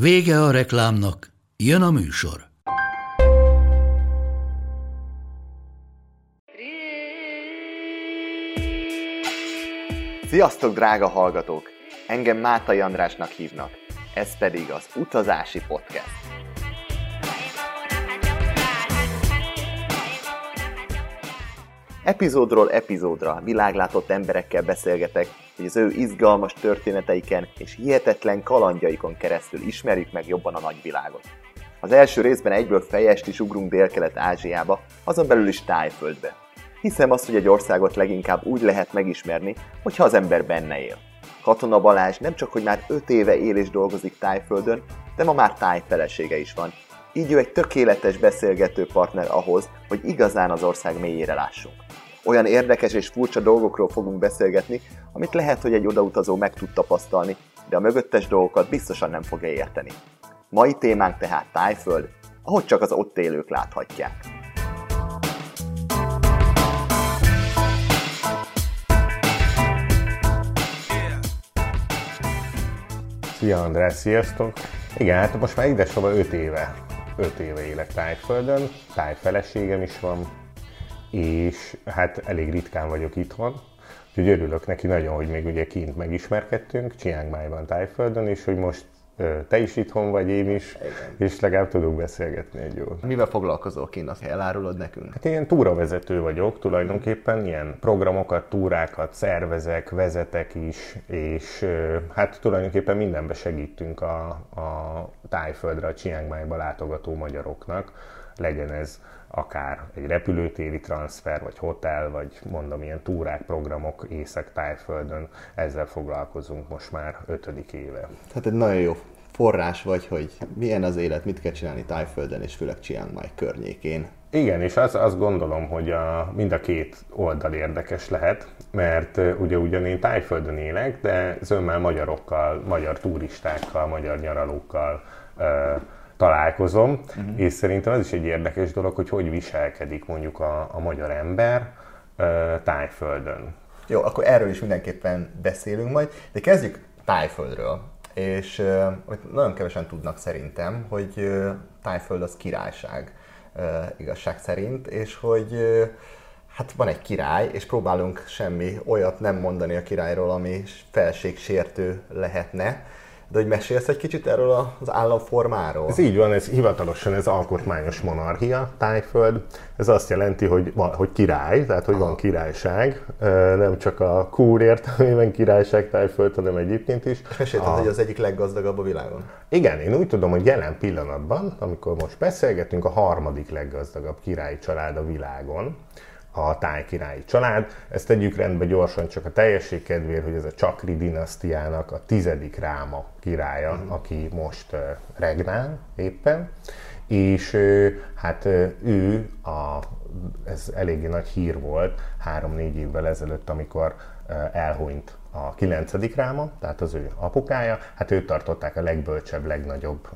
Vége a reklámnak, jön a műsor. Sziasztok, drága hallgatók! Engem Mátai Andrásnak hívnak, ez pedig az Utazási Podcast. Epizódról epizódra világlátott emberekkel beszélgetek, hogy az ő izgalmas történeteiken és hihetetlen kalandjaikon keresztül ismerjük meg jobban a nagyvilágot. Az első részben egyből fejest is ugrunk Dél-Kelet-Ázsiába, azon belül is Tájföldbe. Hiszem azt, hogy egy országot leginkább úgy lehet megismerni, hogyha az ember benne él. Katona Balázs nem csak, hogy már 5 éve él és dolgozik Tájföldön, de ma már táj felesége is van. Így ő egy tökéletes beszélgető partner ahhoz, hogy igazán az ország mélyére lássunk. Olyan érdekes és furcsa dolgokról fogunk beszélgetni, amit lehet, hogy egy odautazó meg tud tapasztalni, de a mögöttes dolgokat biztosan nem fogja érteni. Mai témánk tehát Tájföld, ahogy csak az ott élők láthatják. Szia András, sziasztok! Igen, hát most már idesova 5 éve, 5 éve élek Tájföldön, tájfeleségem is van, és hát elég ritkán vagyok itthon, úgyhogy örülök neki nagyon, hogy még ugye kint megismerkedtünk, Chiang Mai-ban Tájföldön, és hogy most te is itthon vagy, én is, Igen. és legalább tudunk beszélgetni egy jót. Mivel foglalkozol kint, azt elárulod nekünk? Hát én túravezető vagyok tulajdonképpen, ilyen programokat, túrákat szervezek, vezetek is, és hát tulajdonképpen mindenbe segítünk a, a tájföldre, a Chiang Mai-ba látogató magyaroknak, legyen ez akár egy repülőtéri transfer, vagy hotel, vagy mondom, ilyen túrák, programok Észak-Tájföldön, ezzel foglalkozunk most már ötödik éve. Tehát egy nagyon jó forrás vagy, hogy milyen az élet, mit kell csinálni Tájföldön, és főleg Chiang Mai környékén. Igen, és az, azt gondolom, hogy a, mind a két oldal érdekes lehet, mert ugye ugyan én Tájföldön élek, de zömmel magyarokkal, magyar turistákkal, magyar nyaralókkal uh, találkozom, uh-huh. és szerintem ez is egy érdekes dolog, hogy hogy viselkedik mondjuk a, a magyar ember uh, tájföldön. Jó, akkor erről is mindenképpen beszélünk majd, de kezdjük tájföldről. És uh, nagyon kevesen tudnak szerintem, hogy uh, tájföld az királyság uh, igazság szerint, és hogy uh, hát van egy király, és próbálunk semmi olyat nem mondani a királyról, ami felségsértő lehetne de hogy mesélsz egy kicsit erről az államformáról? Ez így van, ez hivatalosan ez alkotmányos monarchia, tájföld. Ez azt jelenti, hogy, hogy király, tehát hogy Aha. van királyság, nem csak a kúr értelmében királyság tájföld, hanem egyébként is. És mesélted, a... hogy az egyik leggazdagabb a világon. Igen, én úgy tudom, hogy jelen pillanatban, amikor most beszélgetünk, a harmadik leggazdagabb királyi család a világon a tájkirályi család. Ezt tegyük rendbe gyorsan csak a teljesség kedvéért, hogy ez a Csakri dinasztiának a tizedik ráma királya, mm. aki most regnál éppen. És hát ő, a, ez eléggé nagy hír volt három-négy évvel ezelőtt, amikor elhunyt a kilencedik ráma, tehát az ő apukája, hát őt tartották a legbölcsebb, legnagyobb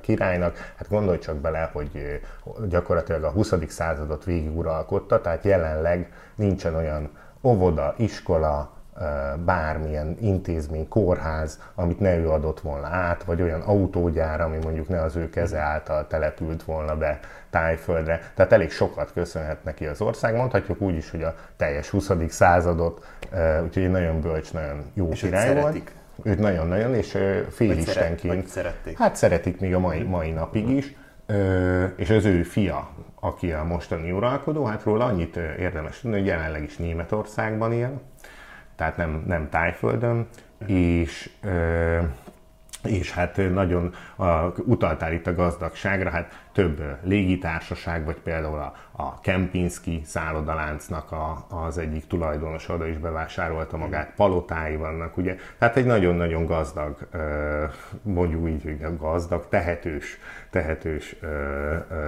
királynak. Hát gondolj csak bele, hogy gyakorlatilag a 20. századot végiguralkodta, tehát jelenleg nincsen olyan óvoda, iskola, bármilyen intézmény, kórház, amit ne ő adott volna át, vagy olyan autógyár, ami mondjuk ne az ő keze által települt volna be tájföldre. Tehát elég sokat köszönhet neki az ország. Mondhatjuk úgy is, hogy a teljes 20. századot, úgyhogy egy nagyon bölcs, nagyon jó és király volt. Szeretik. Őt nagyon-nagyon, és félistenként. szerették. Hát szeretik még a mai, mai napig is. És az ő fia, aki a mostani uralkodó, hát róla annyit érdemes tudni, hogy jelenleg is Németországban él, tehát nem, nem Tájföldön, és és hát nagyon a, utaltál itt a gazdagságra, hát több légitársaság, vagy például a, a Kempinski szállodaláncnak a, az egyik tulajdonos oda is bevásárolta magát, palotái vannak, ugye, tehát egy nagyon-nagyon gazdag, mondjuk így, hogy gazdag, tehetős, tehetős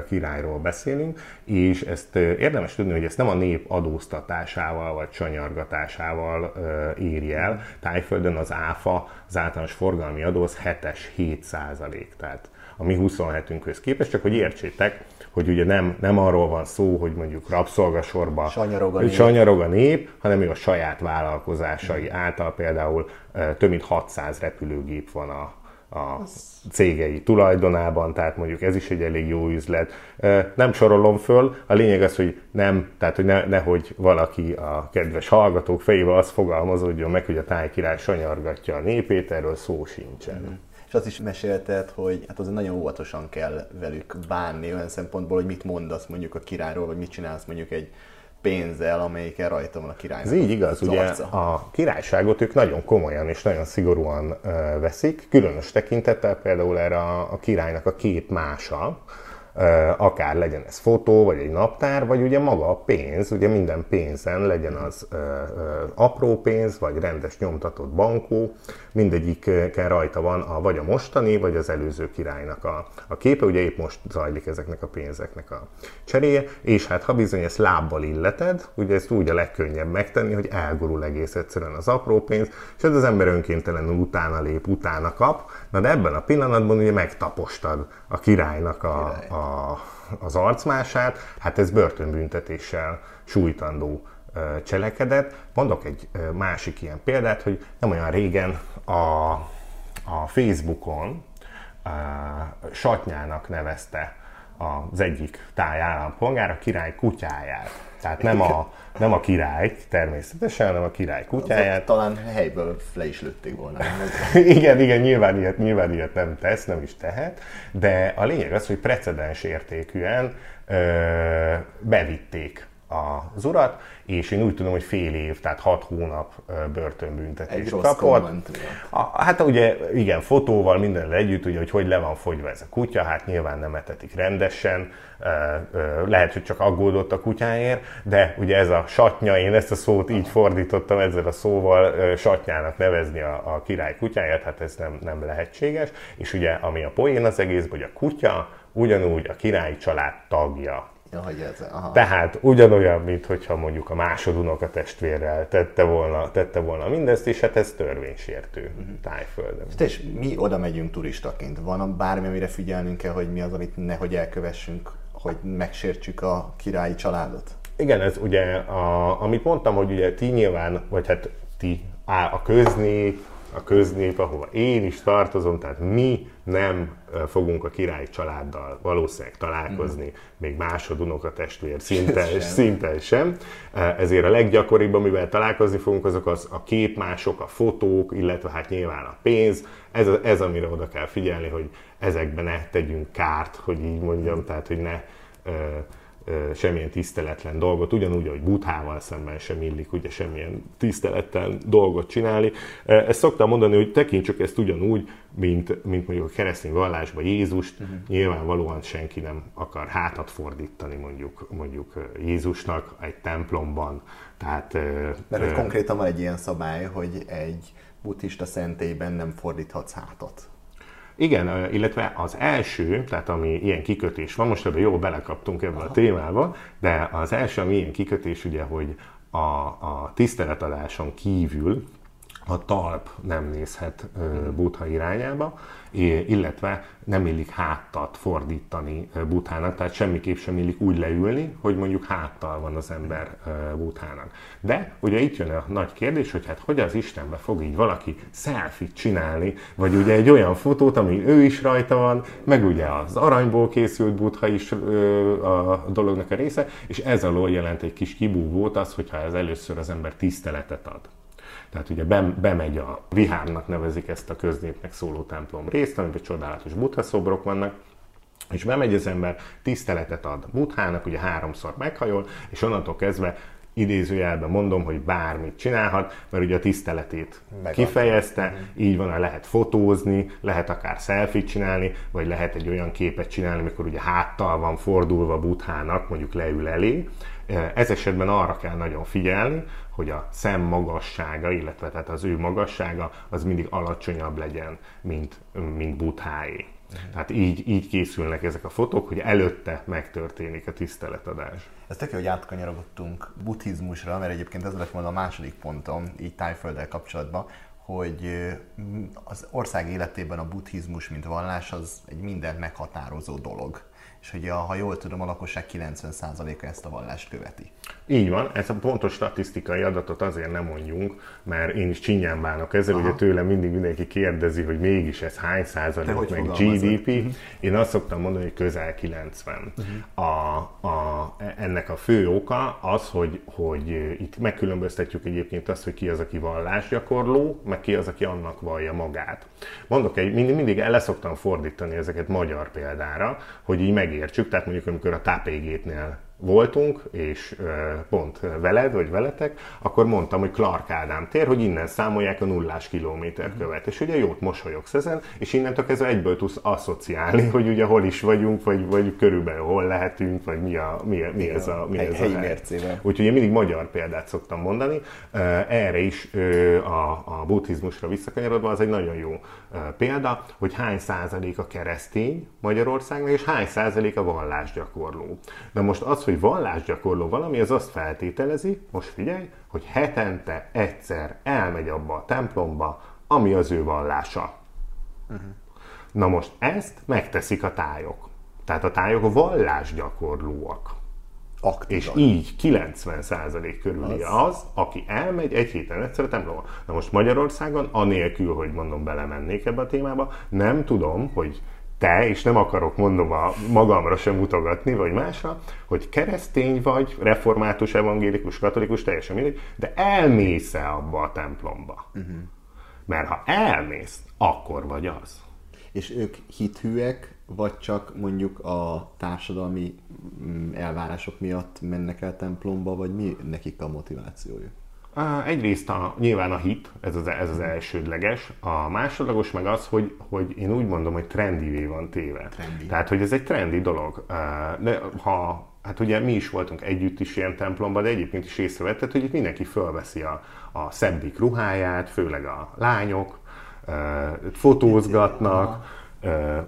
királyról beszélünk, és ezt érdemes tudni, hogy ezt nem a nép adóztatásával, vagy sanyargatásával éri el. Tájföldön az áfa, az általános forgalmi adó az 7-es 7 százalék, tehát a mi 27-ünkhöz képest, csak hogy értsétek, hogy ugye nem, nem arról van szó, hogy mondjuk rabszolgasorba sanyarog a, nép. sanyarog a nép, hanem ő a saját vállalkozásai mm. által például több mint 600 repülőgép van a, a cégei tulajdonában, tehát mondjuk ez is egy elég jó üzlet. Nem sorolom föl, a lényeg az, hogy nem, tehát hogy ne, nehogy valaki a kedves hallgatók fejével azt fogalmazódjon meg, hogy a tájkirály sanyargatja a népét, erről szó sincsen. Mm és azt is mesélted, hogy hát azért nagyon óvatosan kell velük bánni olyan szempontból, hogy mit mondasz mondjuk a királyról, vagy mit csinálsz mondjuk egy pénzzel, amelyikkel rajta van a király. Ez így igaz, ugye a királyságot ők nagyon komolyan és nagyon szigorúan veszik, különös tekintettel például erre a, a királynak a két mása, akár legyen ez fotó, vagy egy naptár, vagy ugye maga a pénz, ugye minden pénzen legyen az apró pénz, vagy rendes nyomtatott bankó, mindegyiken rajta van a, vagy a mostani, vagy az előző királynak a, a képe, ugye épp most zajlik ezeknek a pénzeknek a cseréje, és hát ha bizony ezt lábbal illeted, ugye ezt úgy a legkönnyebb megtenni, hogy elgurul egész egyszerűen az apró pénz, és ez az ember önkéntelenül utána lép, utána kap, na de ebben a pillanatban ugye megtapostad a királynak a, Király. a, az arcmását, hát ez börtönbüntetéssel sújtandó cselekedet. Mondok egy másik ilyen példát, hogy nem olyan régen a, a Facebookon a Satnyának nevezte az egyik táj állampolgár a király kutyáját. Tehát nem a, nem a király természetesen, hanem a király kutyáját. talán helyből le is lőtték volna. igen, igen, nyilván ilyet, nyilván ilyet nem tesz, nem is tehet, de a lényeg az, hogy precedens értékűen ö, bevitték az urat, és én úgy tudom, hogy fél év, tehát hat hónap börtönbüntetést kapott. A, hát ugye igen, fotóval minden együtt, ugye, hogy hogy le van fogyva ez a kutya, hát nyilván nem etetik rendesen, lehet, hogy csak aggódott a kutyáért, de ugye ez a satnya, én ezt a szót így fordítottam ezzel a szóval, satnyának nevezni a, a király kutyáját, hát ez nem, nem lehetséges, és ugye ami a poén az egész, hogy a kutya ugyanúgy a királyi család tagja. Ja, hogy ez, aha. Tehát ugyanolyan, mint hogyha mondjuk a másodunok a testvérrel tette volna, tette volna mindezt, és hát ez törvénysértő uh-huh. tájföldön. És mi oda megyünk turistaként. Van bármi, amire figyelnünk kell, hogy mi az, amit nehogy elkövessünk, hogy megsértsük a királyi családot? Igen, ez ugye, a, amit mondtam, hogy ugye ti nyilván, vagy hát ti, a köznép, a köznép, ahova én is tartozom, tehát mi nem fogunk a király családdal valószínűleg találkozni, mm. még másod testvér szinten, sem. szinten sem. Ezért a leggyakoribb, amivel találkozni fogunk, azok az a képmások, a fotók, illetve hát nyilván a pénz. Ez, ez amire oda kell figyelni, hogy ezekben ne tegyünk kárt, hogy így mondjam, tehát hogy ne semmilyen tiszteletlen dolgot, ugyanúgy, ahogy Buthával szemben sem illik ugye semmilyen tiszteletlen dolgot csinálni. Ezt szoktam mondani, hogy tekintsük ezt ugyanúgy, mint, mint mondjuk a keresztény vallásban Jézust. Uh-huh. Nyilvánvalóan senki nem akar hátat fordítani mondjuk, mondjuk Jézusnak egy templomban. Tehát, Mert hogy konkrétan van egy ilyen szabály, hogy egy buddhista szentélyben nem fordíthatsz hátat. Igen, illetve az első, tehát ami ilyen kikötés van, most ebben jól belekaptunk ebbe a témába, de az első, ami ilyen kikötés, ugye, hogy a, a tiszteletadáson kívül a talp nem nézhet Butha irányába, illetve nem illik háttat fordítani Buthának, tehát semmiképp sem illik úgy leülni, hogy mondjuk háttal van az ember Buthának. De ugye itt jön a nagy kérdés, hogy hát hogy az Istenbe fog így valaki selfie csinálni, vagy ugye egy olyan fotót, ami ő is rajta van, meg ugye az aranyból készült Butha is a dolognak a része, és ez alól jelent egy kis kibúvót az, hogyha ez először az ember tiszteletet ad. Tehát ugye bemegy a vihárnak nevezik ezt a köznépnek szóló templom részt, amiben csodálatos buddha szobrok vannak, és bemegy az ember, tiszteletet ad Buthának, ugye háromszor meghajol, és onnantól kezdve idézőjelben mondom, hogy bármit csinálhat, mert ugye a tiszteletét Meg kifejezte, uh-huh. így van, lehet fotózni, lehet akár selfie csinálni, vagy lehet egy olyan képet csinálni, amikor ugye háttal van fordulva Buthának, mondjuk leül elé. Ez esetben arra kell nagyon figyelni, hogy a szem magassága, illetve tehát az ő magassága az mindig alacsonyabb legyen, mint, mint Butháé. Tehát így, így készülnek ezek a fotók, hogy előtte megtörténik a tiszteletadás. Ez tök jó, hogy átkanyarodtunk buddhizmusra, mert egyébként ez lett volna a második pontom, így tájfölddel kapcsolatban, hogy az ország életében a buddhizmus, mint vallás, az egy mindent meghatározó dolog és hogy a, ha jól tudom, a lakosság 90%-a ezt a vallást követi. Így van, ez a pontos statisztikai adatot azért nem mondjunk, mert én is csinyán bánok ezzel, Aha. ugye tőlem mindig mindenki kérdezi, hogy mégis ez hány százalék, meg GDP. Uh-huh. Én azt szoktam mondani, hogy közel 90. Uh-huh. Mhm. A, a, ennek a fő oka az, hogy, hogy itt megkülönböztetjük egyébként azt, hogy ki az, aki vallásgyakorló, meg ki az, aki annak vallja magát. Mondok egy, mindig, mindig el szoktam fordítani ezeket magyar példára, hogy így megértsük, tehát mondjuk amikor a tápégétnél voltunk, és pont veled, vagy veletek, akkor mondtam, hogy Clark Ádám tér, hogy innen számolják a nullás kilométer követ. És ugye jót mosolyogsz ezen, és innentől kezdve egyből tudsz asszociálni, hogy ugye hol is vagyunk, vagy, vagy körülbelül hol lehetünk, vagy mi, a, mi, mi ez a, mi ez helyi a mércével. Úgyhogy én mindig magyar példát szoktam mondani. Erre is a, a buddhizmusra visszakanyarodva az egy nagyon jó példa, hogy hány százalék a keresztény Magyarországnak, és hány százalék a vallásgyakorló. Na most az, hogy vallásgyakorló valami, az azt feltételezi, most figyelj, hogy hetente egyszer elmegy abba a templomba, ami az ő vallása. Uh-huh. Na most ezt megteszik a tájok. Tehát a tájok vallásgyakorlóak. Aktívan. És így 90% körüli az. az, aki elmegy egy héten egyszer a templomba. Na most Magyarországon, anélkül, hogy mondom, belemennék ebbe a témába, nem tudom, hogy te, és nem akarok mondom a magamra sem mutogatni, vagy másra, hogy keresztény vagy, református, evangélikus, katolikus, teljesen mindegy, de elmész-e abba a templomba? Uh-huh. Mert ha elmész, akkor vagy az. És ők hithűek, vagy csak mondjuk a társadalmi mm, elvárások miatt mennek el templomba, vagy mi nekik a motivációjuk? Egyrészt a, nyilván a hit, ez az, ez az elsődleges. A másodlagos meg az, hogy, hogy én úgy mondom, hogy trendivé van téve. Trendi. Tehát, hogy ez egy trendi dolog. De ha, hát ugye mi is voltunk együtt is ilyen templomban, de egyébként is észrevetted, hogy itt mindenki fölveszi a, a szebbik ruháját, főleg a lányok, fotózgatnak,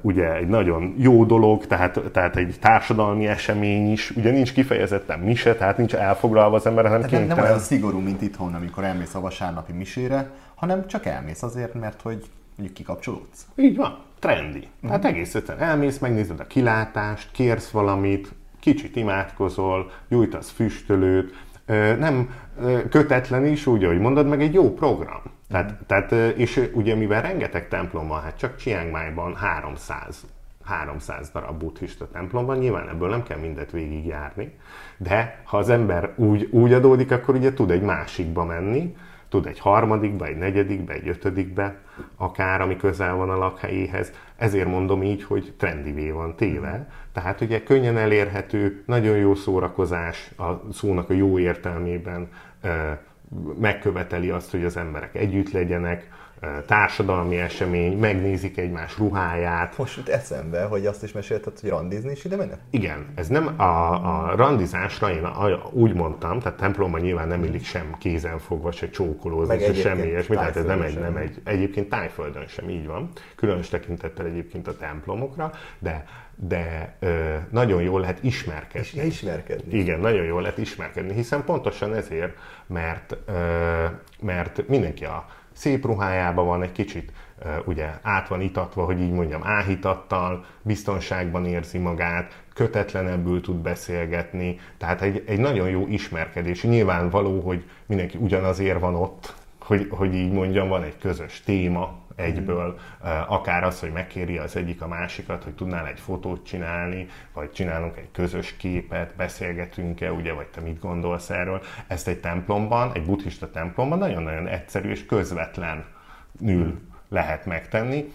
ugye egy nagyon jó dolog, tehát, tehát egy társadalmi esemény is, ugye nincs kifejezetten mise, tehát nincs elfoglalva az ember, hanem tehát kénytelen. Nem olyan szigorú, mint itthon, amikor elmész a vasárnapi misére, hanem csak elmész azért, mert hogy mondjuk kikapcsolódsz. Így van, trendi. Mm-hmm. Tehát egész egyszerűen elmész, megnézed a kilátást, kérsz valamit, kicsit imádkozol, gyújtasz füstölőt, nem kötetlen is, úgy, ahogy mondod, meg egy jó program. Tehát, tehát, és ugye mivel rengeteg templom van, hát csak Chiang Mai-ban 300 300 darab buddhista templom van, nyilván ebből nem kell mindet végigjárni, de ha az ember úgy, úgy adódik, akkor ugye tud egy másikba menni, tud egy harmadikba, egy negyedikbe, egy ötödikbe, akár ami közel van a lakhelyéhez. Ezért mondom így, hogy trendivé van téve. Tehát ugye könnyen elérhető, nagyon jó szórakozás, a szónak a jó értelmében megköveteli azt, hogy az emberek együtt legyenek, társadalmi esemény, megnézik egymás ruháját. Most jut eszembe, hogy azt is mesélted, hogy randizni is ide mennek? Igen, ez nem a, a randizásra, én úgy mondtam, tehát templomban nyilván nem illik sem kézen fogva, se csókolózni, se semmi ilyesmi, tehát ez nem egy, nem egy, egyébként tájföldön sem így van, különös tekintettel egyébként a templomokra, de de ö, nagyon jól lehet ismerkedni. És ismerkedni. Igen, nagyon jól lehet ismerkedni, hiszen pontosan ezért, mert, ö, mert mindenki a szép ruhájában van, egy kicsit ugye át van itatva, hogy így mondjam, áhítattal, biztonságban érzi magát, kötetlenebbül tud beszélgetni, tehát egy, egy nagyon jó ismerkedés. Nyilvánvaló, hogy mindenki ugyanazért van ott, hogy, hogy így mondjam, van egy közös téma, egyből, akár az, hogy megkéri az egyik a másikat, hogy tudnál egy fotót csinálni, vagy csinálunk egy közös képet, beszélgetünk-e, ugye, vagy te mit gondolsz erről. Ezt egy templomban, egy buddhista templomban nagyon-nagyon egyszerű és közvetlenül lehet megtenni.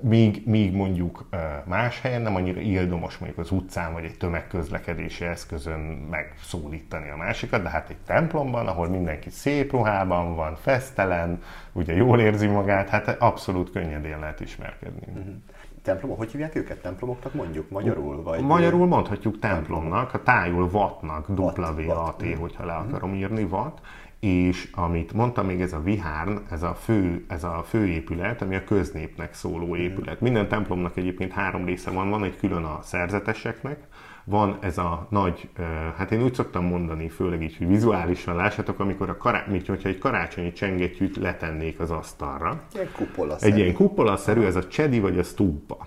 Míg, míg mondjuk más helyen nem annyira ildomos mondjuk az utcán vagy egy tömegközlekedési eszközön megszólítani a másikat, de hát egy templomban, ahol mindenki szép ruhában van, fesztelen, ugye jól érzi magát, hát abszolút könnyedén lehet ismerkedni. Uh-huh templomok, hogy hívják őket? Templomoknak mondjuk magyarul? Vagy magyarul mondhatjuk templomnak, a tájul vatnak, W-A-T, hogyha le akarom uh-huh. írni, vat és amit mondtam még, ez a Vihárn, ez a, fő, ez a főépület, ami a köznépnek szóló épület. Minden templomnak egyébként három része van, van egy külön a szerzeteseknek, van ez a nagy, hát én úgy szoktam mondani, főleg így, hogy vizuálisan lássátok, amikor a kará, mint hogyha egy karácsonyi csengettyűt letennék az asztalra. Egy kupola Egy ilyen kupola-szerű, ez a csedi vagy a stúpa.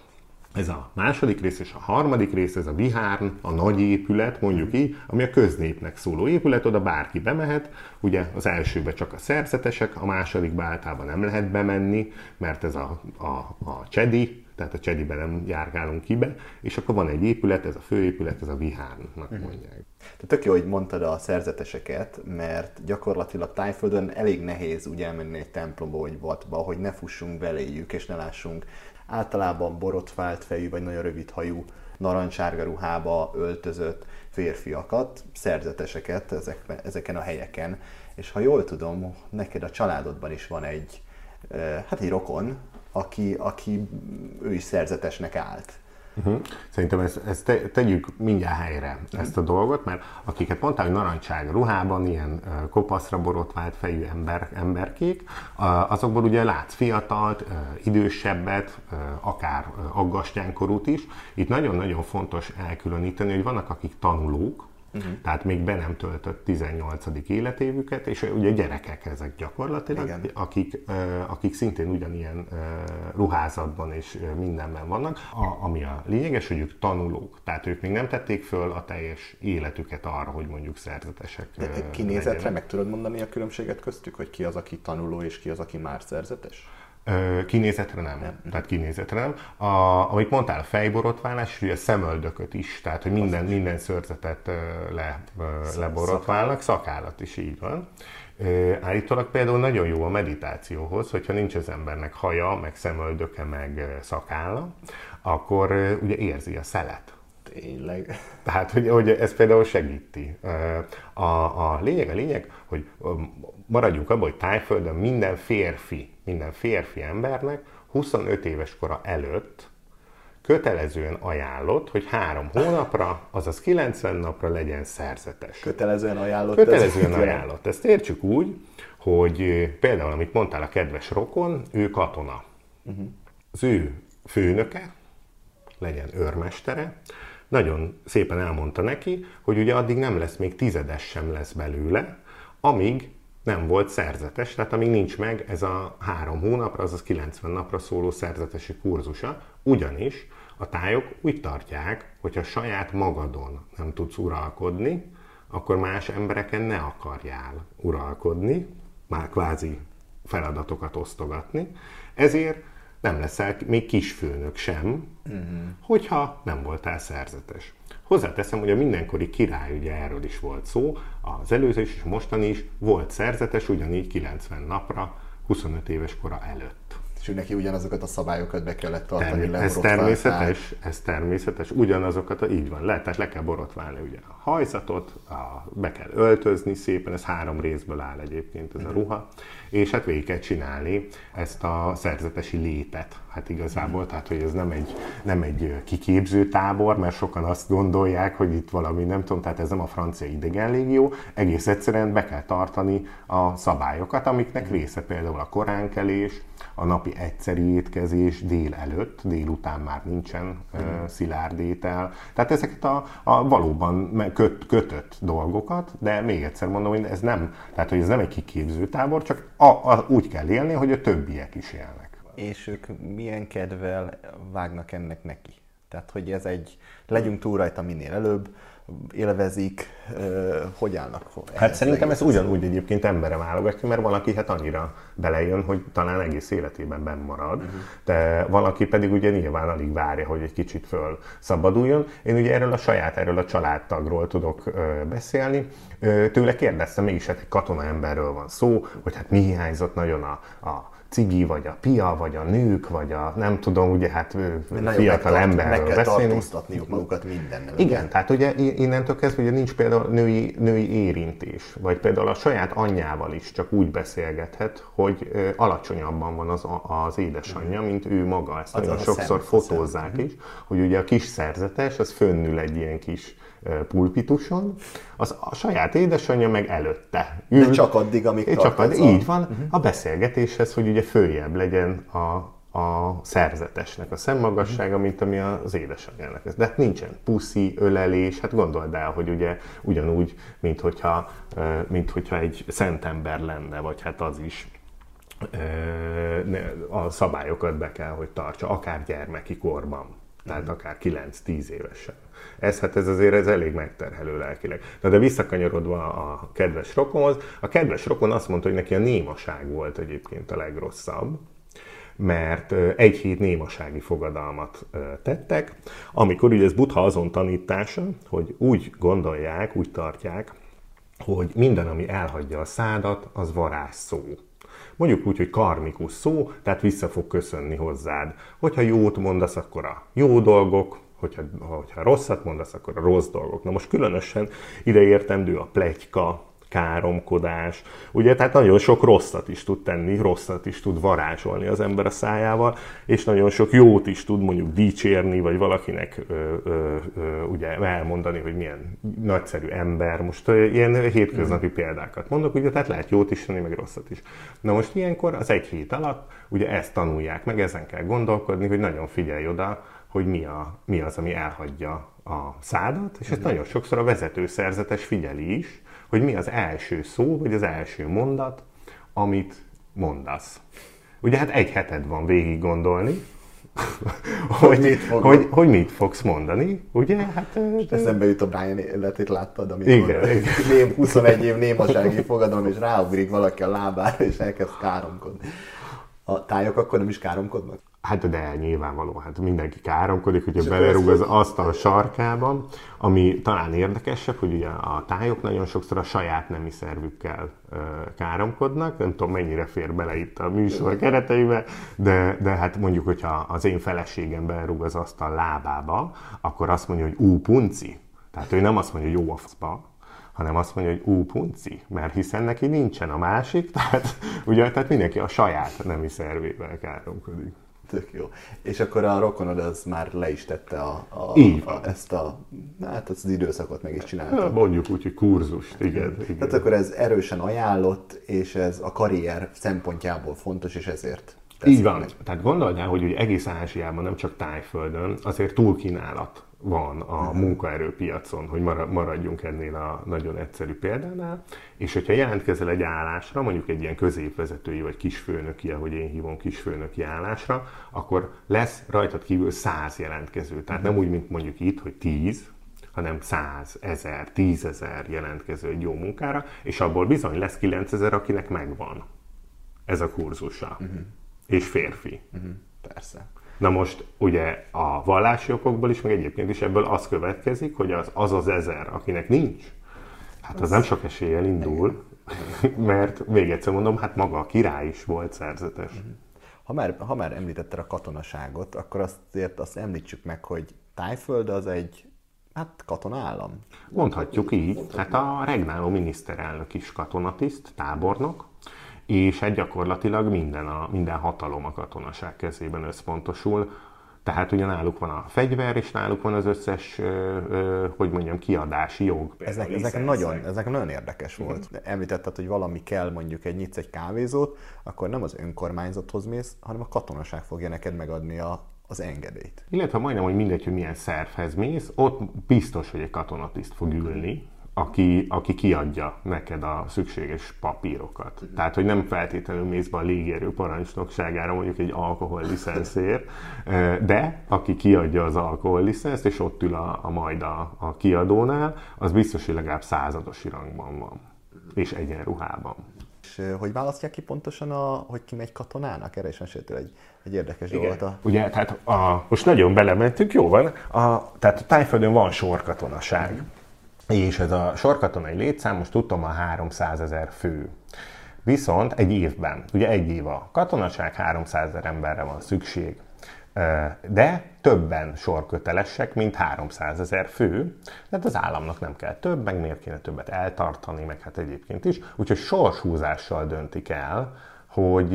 Ez a második rész és a harmadik rész, ez a Vihárn, a nagy épület, mondjuk így, ami a köznépnek szóló épület, oda bárki bemehet, ugye az elsőbe csak a szerzetesek, a másodikba általában nem lehet bemenni, mert ez a, a, a csedi, tehát a csedibe nem járgálunk kibe, és akkor van egy épület, ez a főépület, ez a Vihárnak uh-huh. mondják. Tehát tök jó, hogy mondtad a szerzeteseket, mert gyakorlatilag Tájföldön elég nehéz úgy elmenni egy templomba vagy vatba, hogy ne fussunk beléjük, és ne lássunk általában borotvált fejű vagy nagyon rövid hajú narancsárga ruhába öltözött férfiakat, szerzeteseket ezek, ezeken a helyeken. És ha jól tudom, neked a családodban is van egy, hát egy rokon, aki, aki ő is szerzetesnek állt. Uh-huh. Szerintem ezt, ezt te, tegyük mindjárt helyre uh-huh. ezt a dolgot, mert akiket mondtál, hogy narancság ruhában, ilyen kopaszra borotvált fejű ember, emberkék, azokból ugye látsz fiatalt, idősebbet, akár aggastyánkorút is. Itt nagyon-nagyon fontos elkülöníteni, hogy vannak akik tanulók, uh-huh. tehát még be nem töltött 18. életévüket, és ugye gyerekek ezek gyakorlatilag, Igen. akik, akik szintén ugyanilyen ruházatban és mindenben vannak, a, ami a lényeges, hogy ők tanulók, tehát ők még nem tették föl a teljes életüket arra, hogy mondjuk szerzetesek De Kinézetre legyenek. meg tudod mondani a különbséget köztük, hogy ki az, aki tanuló, és ki az, aki már szerzetes? Kinézetre nem. nem. Tehát kinézetre nem. A, amit mondtál, a fejborotválás, ugye a szemöldököt is, tehát hogy minden, minden szörzetet le, leborotválnak, szakállat is így van. Állítólag például nagyon jó a meditációhoz, hogyha nincs az embernek haja, meg szemöldöke, meg szakálla, akkor ugye érzi a szelet. Tényleg. Tehát, hogy, hogy ez például segíti. A, a lényeg, a lényeg, hogy maradjunk abban, hogy tájföldön minden férfi, minden férfi embernek 25 éves kora előtt kötelezően ajánlott, hogy három hónapra, azaz 90 napra legyen szerzetes. Kötelezően ajánlott? Kötelezően ez ajánlott. Ezt értsük úgy, hogy például, amit mondtál a kedves rokon, ő katona. Uh-huh. Az ő főnöke, legyen őrmestere, nagyon szépen elmondta neki, hogy ugye addig nem lesz még tizedes sem lesz belőle, amíg nem volt szerzetes, tehát amíg nincs meg ez a három hónapra, azaz 90 napra szóló szerzetesi kurzusa, ugyanis a tájok úgy tartják, hogy ha saját magadon nem tudsz uralkodni, akkor más embereken ne akarjál uralkodni, már kvázi feladatokat osztogatni, ezért nem leszel még kisfőnök sem, uh-huh. hogyha nem voltál szerzetes. Hozzáteszem, hogy a mindenkori király, ugye erről is volt szó, az előző és mostani is volt szerzetes, ugyanígy 90 napra, 25 éves kora előtt és neki ugyanazokat a szabályokat be kellett tartani. Termi- ez természetes, ez természetes, ugyanazokat, a, így van, le, tehát le kell borotválni ugye a hajszatot, a, be kell öltözni szépen, ez három részből áll egyébként ez a mhm. ruha, és hát végig kell csinálni ezt a szerzetesi létet, hát igazából, mm. tehát hogy ez nem egy, nem egy kiképző tábor, mert sokan azt gondolják, hogy itt valami, nem tudom, tehát ez nem a francia idegenlégió, egész egyszerűen be kell tartani a szabályokat, amiknek mhm. része például a koránkelés, a napi egyszeri étkezés dél előtt, délután már nincsen uh, szilárd étel. Tehát ezeket a, a valóban köt, kötött dolgokat, de még egyszer mondom, hogy ez nem, tehát hogy ez nem egy kiképző tábor, csak a, a, úgy kell élni, hogy a többiek is élnek. És ők milyen kedvel vágnak ennek neki? Tehát, hogy ez egy, legyünk túl rajta minél előbb, élvezik, hogy állnak? Hát szerintem ez ugyanúgy egyébként emberre válogatja, mert valaki hát annyira belejön, hogy talán egész életében benn marad, uh-huh. de valaki pedig ugye nyilván alig várja, hogy egy kicsit föl szabaduljon. Én ugye erről a saját, erről a családtagról tudok beszélni. Tőle kérdeztem, mégis hát egy katona emberről van szó, hogy hát mi hiányzott nagyon a, a cigi, vagy a pia, vagy a nők, vagy a nem tudom, ugye hát fiatal emberről meg kell tartóztatniuk magukat mindennel. Igen, tehát ugye innentől kezdve ugye nincs például női, női érintés, vagy például a saját anyjával is csak úgy beszélgethet, hogy alacsonyabban van az, az édesanyja, mint ő maga. Ezt az nagyon sokszor szem, fotózzák szem. is, hogy ugye a kis szerzetes, az fönnül egy ilyen kis pulpituson, az a saját édesanyja meg előtte. Ül, De csak addig, amíg csak addig, Így van, uh-huh. a beszélgetéshez, hogy ugye följebb legyen a, a szerzetesnek a szemmagassága, mint ami az édesanyjának. De hát nincsen puszi, ölelés, hát gondold el, hogy ugye ugyanúgy, mint hogyha, mint hogyha egy szentember lenne, vagy hát az is a szabályokat be kell, hogy tartsa, akár gyermeki korban, tehát akár 9-10 évesen. Ez hát ez azért ez elég megterhelő lelkileg. Na de visszakanyarodva a kedves rokonhoz, a kedves rokon azt mondta, hogy neki a némaság volt egyébként a legrosszabb, mert egy hét némasági fogadalmat tettek, amikor ugye ez Buddha azon tanítása, hogy úgy gondolják, úgy tartják, hogy minden, ami elhagyja a szádat, az varázs szó. Mondjuk úgy, hogy karmikus szó, tehát vissza fog köszönni hozzád. Hogyha jót mondasz, akkor a jó dolgok, hogyha, hogyha rosszat mondasz, akkor a rossz dolgok. Na most különösen ide értendő a plegyka, káromkodás, ugye, tehát nagyon sok rosszat is tud tenni, rosszat is tud varázsolni az ember a szájával, és nagyon sok jót is tud mondjuk dicsérni, vagy valakinek ö, ö, ö, ugye elmondani, hogy milyen nagyszerű ember. Most ö, ilyen hétköznapi példákat mondok, ugye, tehát lehet jót is tenni, meg rosszat is. Na most ilyenkor az egy hét alatt ugye ezt tanulják meg, ezen kell gondolkodni, hogy nagyon figyelj oda, hogy mi, a, mi az, ami elhagyja a szádat, és ezt nagyon sokszor a vezetőszerzetes figyeli is, hogy mi az első szó, vagy az első mondat, amit mondasz. Ugye hát egy heted van végig gondolni, hogy, mit hogy, hogy mit fogsz mondani, ugye? Hát, de... Eszembe jut a Brian életét, láttad, amit igen, igen. Ném, 21 év némasági fogadalom, és ráugrik valaki a lábára, és elkezd káromkodni. A tájok akkor nem is káromkodnak? Hát de nyilvánvaló, hát mindenki káromkodik, hogyha belerúg az asztal sarkában, ami talán érdekesebb, hogy ugye a tájok nagyon sokszor a saját nemi szervükkel káromkodnak, nem tudom mennyire fér bele itt a műsor kereteibe, de, de hát mondjuk, hogyha az én feleségem belerúg az asztal lábába, akkor azt mondja, hogy ú, punci. Tehát ő nem azt mondja, hogy jó a faszba, hanem azt mondja, hogy ú, punci, mert hiszen neki nincsen a másik, tehát, ugye, tehát mindenki a saját nemi szervével káromkodik. Tök jó. És akkor a rokonod az már le is tette a, a, a, ezt a, hát az időszakot meg is csinálta. Ja, mondjuk úgy, hogy kurzust, igen, igen. Tehát akkor ez erősen ajánlott, és ez a karrier szempontjából fontos, és ezért így van. Meg. Tehát gondold el, hogy ugye egész Ázsiában, nem csak Tájföldön, azért túlkínálat van a munkaerőpiacon, hogy maradjunk ennél a nagyon egyszerű példánál, és hogyha jelentkezel egy állásra, mondjuk egy ilyen középvezetői vagy kisfőnöki, ahogy én hívom kisfőnöki állásra, akkor lesz rajtad kívül száz jelentkező. Tehát nem úgy, mint mondjuk itt, hogy tíz, hanem száz, ezer, tízezer jelentkező egy jó munkára, és abból bizony lesz 9000, akinek megvan ez a kurzusa. Uh-huh. És férfi. Uh-huh. Persze. Na most ugye a vallási okokból is, meg egyébként is ebből az következik, hogy az az, az ezer, akinek nincs, hát az, az nem sok eséllyel indul, mert még egyszer mondom, hát maga a király is volt szerzetes. Ha már, ha már említetted a katonaságot, akkor azért azt említsük meg, hogy Tájföld az egy Hát katona állam. Mondhatjuk így. Hát a regnáló miniszterelnök is katonatiszt, tábornok, és egy gyakorlatilag minden, a, minden hatalom a katonaság kezében összpontosul. Tehát ugye náluk van a fegyver, és náluk van az összes, ö, ö, hogy mondjam, kiadási jog. Ezek, ezek, nagyon, ezek nagyon érdekes volt. Mm. Említetted, hogy valami kell, mondjuk egy nyitsz egy kávézót, akkor nem az önkormányzathoz mész, hanem a katonaság fogja neked megadni a, az engedélyt. Illetve majdnem, hogy mindegy, hogy milyen szervhez mész, ott biztos, hogy egy katonatiszt fog ülni, aki, aki kiadja neked a szükséges papírokat. Uh-huh. Tehát, hogy nem feltétlenül mész be a légierő parancsnokságára mondjuk egy alkohollicenszért, de aki kiadja az alkohollicenszt, és ott ül a, a majd a, a kiadónál, az biztos, hogy legalább századosi rangban van, és egyenruhában. És hogy választják ki pontosan, a, hogy ki megy katonának? Erre is meséltél egy, egy érdekes Igen. dolgot. A... Ugye, tehát a, most nagyon belementünk, jó van, a, tehát a tájföldön van sorkatonaság. Uh-huh és ez a sorkatonai létszám, most tudtam, a 300 ezer fő. Viszont egy évben, ugye egy év a katonaság, 300 ezer emberre van szükség, de többen sorkötelesek, mint 300 ezer fő, tehát az államnak nem kell több, meg miért kéne többet eltartani, meg hát egyébként is, úgyhogy sorshúzással döntik el, hogy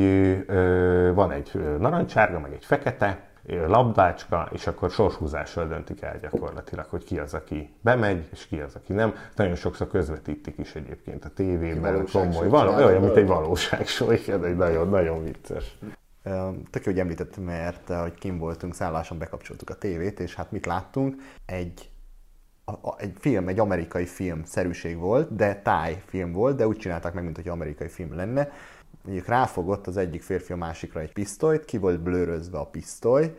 van egy narancsárga, meg egy fekete, labdácska, és akkor sorshúzással döntik el gyakorlatilag, hogy ki az, aki bemegy, és ki az, aki nem. Nagyon sokszor közvetítik is egyébként a tévében, komoly, való, olyan, mint egy valóságsó, igen, egy nagyon, nagyon vicces. Tök jó, hogy említettem, mert hogy kim voltunk, szálláson bekapcsoltuk a tévét, és hát mit láttunk? Egy egy film, egy amerikai film szerűség volt, de táj film volt, de úgy csinálták meg, mint hogy amerikai film lenne. Mondjuk ráfogott az egyik férfi a másikra egy pisztolyt, ki volt blőrözve a pisztoly,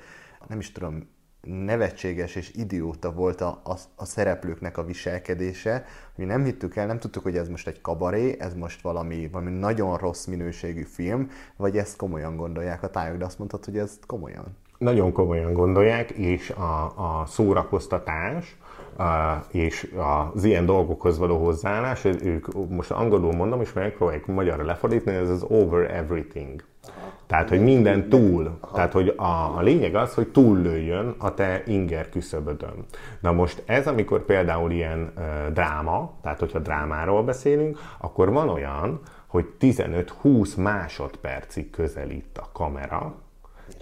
nem is tudom, nevetséges és idióta volt a, a, a szereplőknek a viselkedése. Mi nem hittük el, nem tudtuk, hogy ez most egy kabaré, ez most valami, valami nagyon rossz minőségű film, vagy ezt komolyan gondolják a tájok, de azt mondtad, hogy ez komolyan. Nagyon komolyan gondolják, és a, a szórakoztatás, és az ilyen dolgokhoz való hozzáállás, ők most angolul mondom, és megpróbálják magyarra lefordítani, ez az over everything. Tehát, hogy minden túl. Tehát, hogy a, a lényeg az, hogy túllőjön a te inger küszöbödön. Na most ez, amikor például ilyen uh, dráma, tehát hogyha drámáról beszélünk, akkor van olyan, hogy 15-20 másodpercig közelít a kamera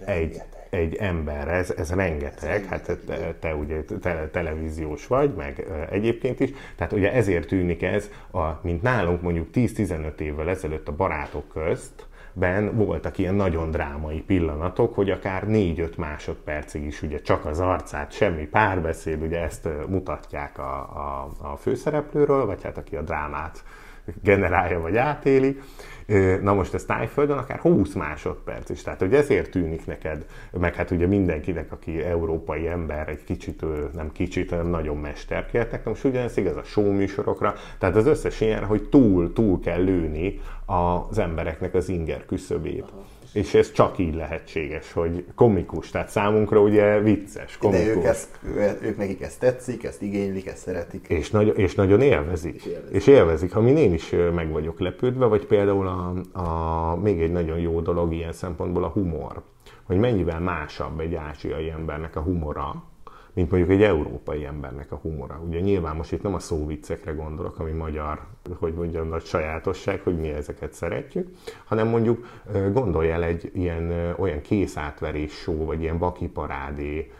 egy, egy ember, ez, ez rengeteg, hát te, te ugye te, televíziós vagy, meg egyébként is, tehát ugye ezért tűnik ez, a, mint nálunk mondjuk 10-15 évvel ezelőtt a barátok közt, ben voltak ilyen nagyon drámai pillanatok, hogy akár 4-5 másodpercig is ugye csak az arcát, semmi párbeszéd, ugye ezt mutatják a, a, a főszereplőről, vagy hát aki a drámát generálja vagy átéli, Na most ez tájföldön akár 20 másodperc is, tehát hogy ezért tűnik neked, meg hát ugye mindenkinek, aki európai ember, egy kicsit, nem kicsit, hanem nagyon mesterkéltek, most ugyanez igaz a show műsorokra, tehát az összes ilyen, hogy túl, túl kell lőni az embereknek az inger küszöbét. Aha és ez csak így lehetséges, hogy komikus, tehát számunkra ugye vicces, komikus. De ők, ezt, ők nekik ezt tetszik, ezt igénylik, ezt szeretik. És, nagy, és nagyon élvezik. És élvezik. És élvezik, amin én is meg vagyok lepődve, vagy például a, a, még egy nagyon jó dolog ilyen szempontból a humor. Hogy mennyivel másabb egy ázsiai embernek a humora, mint mondjuk egy európai embernek a humora. Ugye nyilván most itt nem a szóviccekre gondolok, ami magyar, hogy mondjam, nagy sajátosság, hogy mi ezeket szeretjük, hanem mondjuk gondolj el egy ilyen olyan készátverés show, vagy ilyen bakiparádé,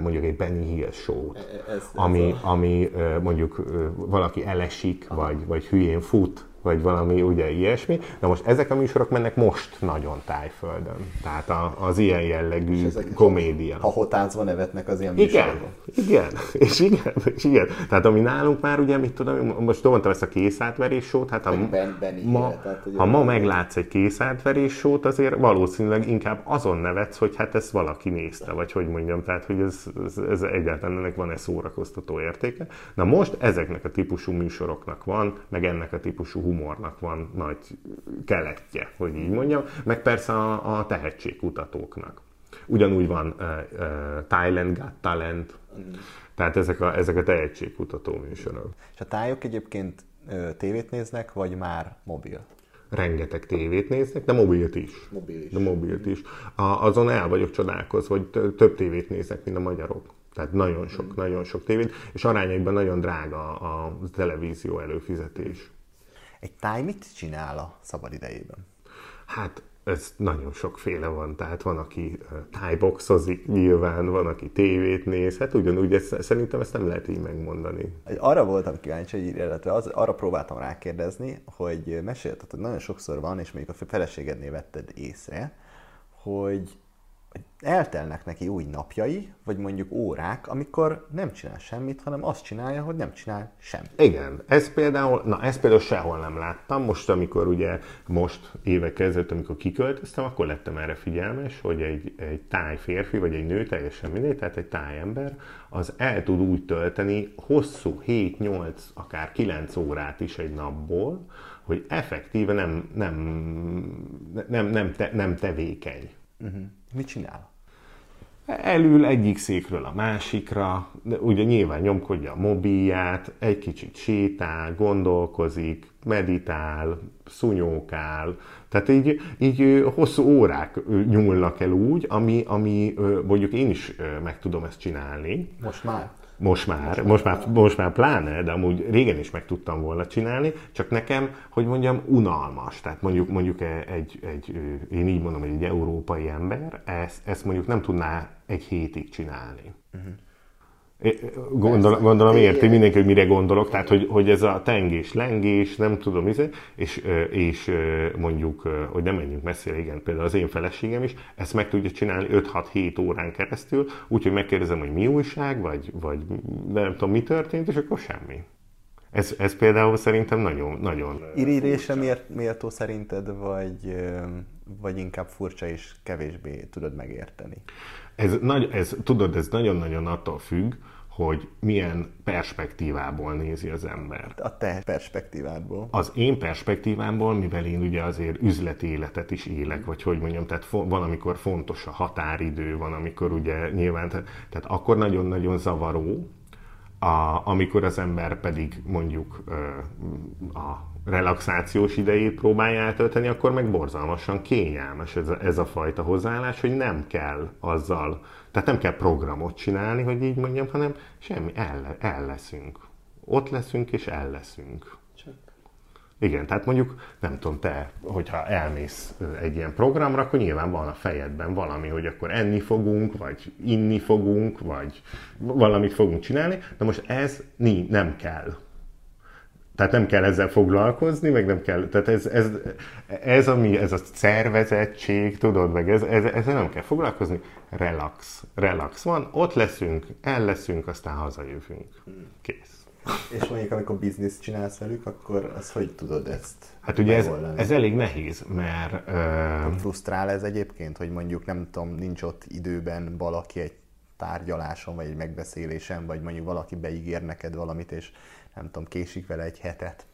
mondjuk egy Benny Hill show-t, e, e, ez, ez ami, a... ami mondjuk valaki elesik, vagy, vagy hülyén fut, vagy valami ugye ilyesmi. Na most ezek a műsorok mennek most nagyon tájföldön. Tehát a, az ilyen jellegű komédia. Ha hotáncva nevetnek az ilyen igen, Igen, és igen, és igen. Tehát ami nálunk már ugye, mit tudom, most mondtam ezt a készátverés sót, hát ha, ben, ben ma, tehát, ha ma meglátsz egy készátverés sót, azért valószínűleg inkább azon nevetsz, hogy hát ezt valaki nézte, vagy hogy mondjam, tehát hogy ez, ez, ez egyáltalán ennek van-e szórakoztató értéke. Na most ezeknek a típusú műsoroknak van, meg ennek a típusú humornak van nagy keletje, hogy így mondjam, meg persze a, a tehetségkutatóknak. Ugyanúgy van uh, uh, Thailand Got Talent, mm. tehát ezek a, ezek a tehetségkutató műsorok. És a tájok egyébként tévét néznek, vagy már mobil? rengeteg tévét néznek, de mobilt is. Mobil is. De mobilt is. A, azon el vagyok csodálkozva, hogy több tévét néznek, mint a magyarok. Tehát nagyon sok, mm. nagyon sok tévét, és arányaiban nagyon drága a televízió előfizetés. Egy táj mit csinál a szabad idejében? Hát ez nagyon sokféle van, tehát van, aki tájboxozik nyilván, van, aki tévét néz, hát ugyanúgy ezt, szerintem ezt nem lehet így megmondani. Arra voltam kíváncsi, hogy illetve az, arra próbáltam rákérdezni, hogy mesélted, hogy nagyon sokszor van, és még a feleségednél vetted észre, hogy eltelnek neki új napjai, vagy mondjuk órák, amikor nem csinál semmit, hanem azt csinálja, hogy nem csinál semmit. Igen, ez például, na ezt például sehol nem láttam. Most, amikor ugye, most évek kezdett, amikor kiköltöztem, akkor lettem erre figyelmes, hogy egy, egy táj férfi, vagy egy nő, teljesen mindegy, tehát egy tájember, az el tud úgy tölteni hosszú 7-8, akár 9 órát is egy napból, hogy effektíve nem, nem, nem, nem, te, nem tevékeny. Uh-huh. Mit csinál? elül egyik székről a másikra, de ugye nyilván nyomkodja a mobilját, egy kicsit sétál, gondolkozik, meditál, szunyókál, tehát így, így hosszú órák nyúlnak el úgy, ami, ami mondjuk én is meg tudom ezt csinálni. Most már? Most már, most már, most már pláne, de amúgy régen is meg tudtam volna csinálni, csak nekem, hogy mondjam, unalmas. Tehát mondjuk, mondjuk e- egy, egy, én így mondom, hogy egy európai ember ezt, ezt mondjuk nem tudná egy hétig csinálni. Uh-huh. Gondol, gondolom érti mindenki, hogy mire gondolok, tehát hogy, hogy ez a tengés, lengés, nem tudom, izé, és, és mondjuk, hogy nem menjünk messzire, igen, például az én feleségem is, ezt meg tudja csinálni 5-6-7 órán keresztül, úgyhogy megkérdezem, hogy mi újság, vagy, vagy nem tudom, mi történt, és akkor semmi. Ez, ez például szerintem nagyon, nagyon... Irigyésre miért méltó szerinted, vagy, vagy inkább furcsa és kevésbé tudod megérteni? Ez, nagy, ez, tudod, ez nagyon-nagyon attól függ, hogy milyen perspektívából nézi az ember. A te perspektívádból. Az én perspektívámból, mivel én ugye azért üzleti életet is élek, vagy hogy mondjam, tehát van, amikor fontos a határidő, van, amikor ugye nyilván, tehát, tehát akkor nagyon-nagyon zavaró, a, amikor az ember pedig mondjuk a relaxációs idejét próbálja eltölteni, akkor meg borzalmasan kényelmes ez a, ez a fajta hozzáállás, hogy nem kell azzal, tehát nem kell programot csinálni, hogy így mondjam, hanem semmi, el, el leszünk. Ott leszünk és el leszünk. Igen, tehát mondjuk, nem tudom, te, hogyha elmész egy ilyen programra, akkor nyilván van a fejedben valami, hogy akkor enni fogunk, vagy inni fogunk, vagy valamit fogunk csinálni, de most ez nem kell. Tehát nem kell ezzel foglalkozni, meg nem kell, tehát ez, ez, ez, ami, ez a szervezettség, tudod, meg ez, ez, ezzel nem kell foglalkozni, relax, relax van, ott leszünk, el leszünk, aztán hazajövünk. Kész. És mondjuk, amikor bizniszt csinálsz velük, akkor az hogy tudod ezt Hát ugye ez, ez elég nehéz, mert... Uh... Frusztrál ez egyébként, hogy mondjuk nem tudom, nincs ott időben valaki egy tárgyaláson, vagy egy megbeszélésen, vagy mondjuk valaki beígér neked valamit, és nem tudom, késik vele egy hetet.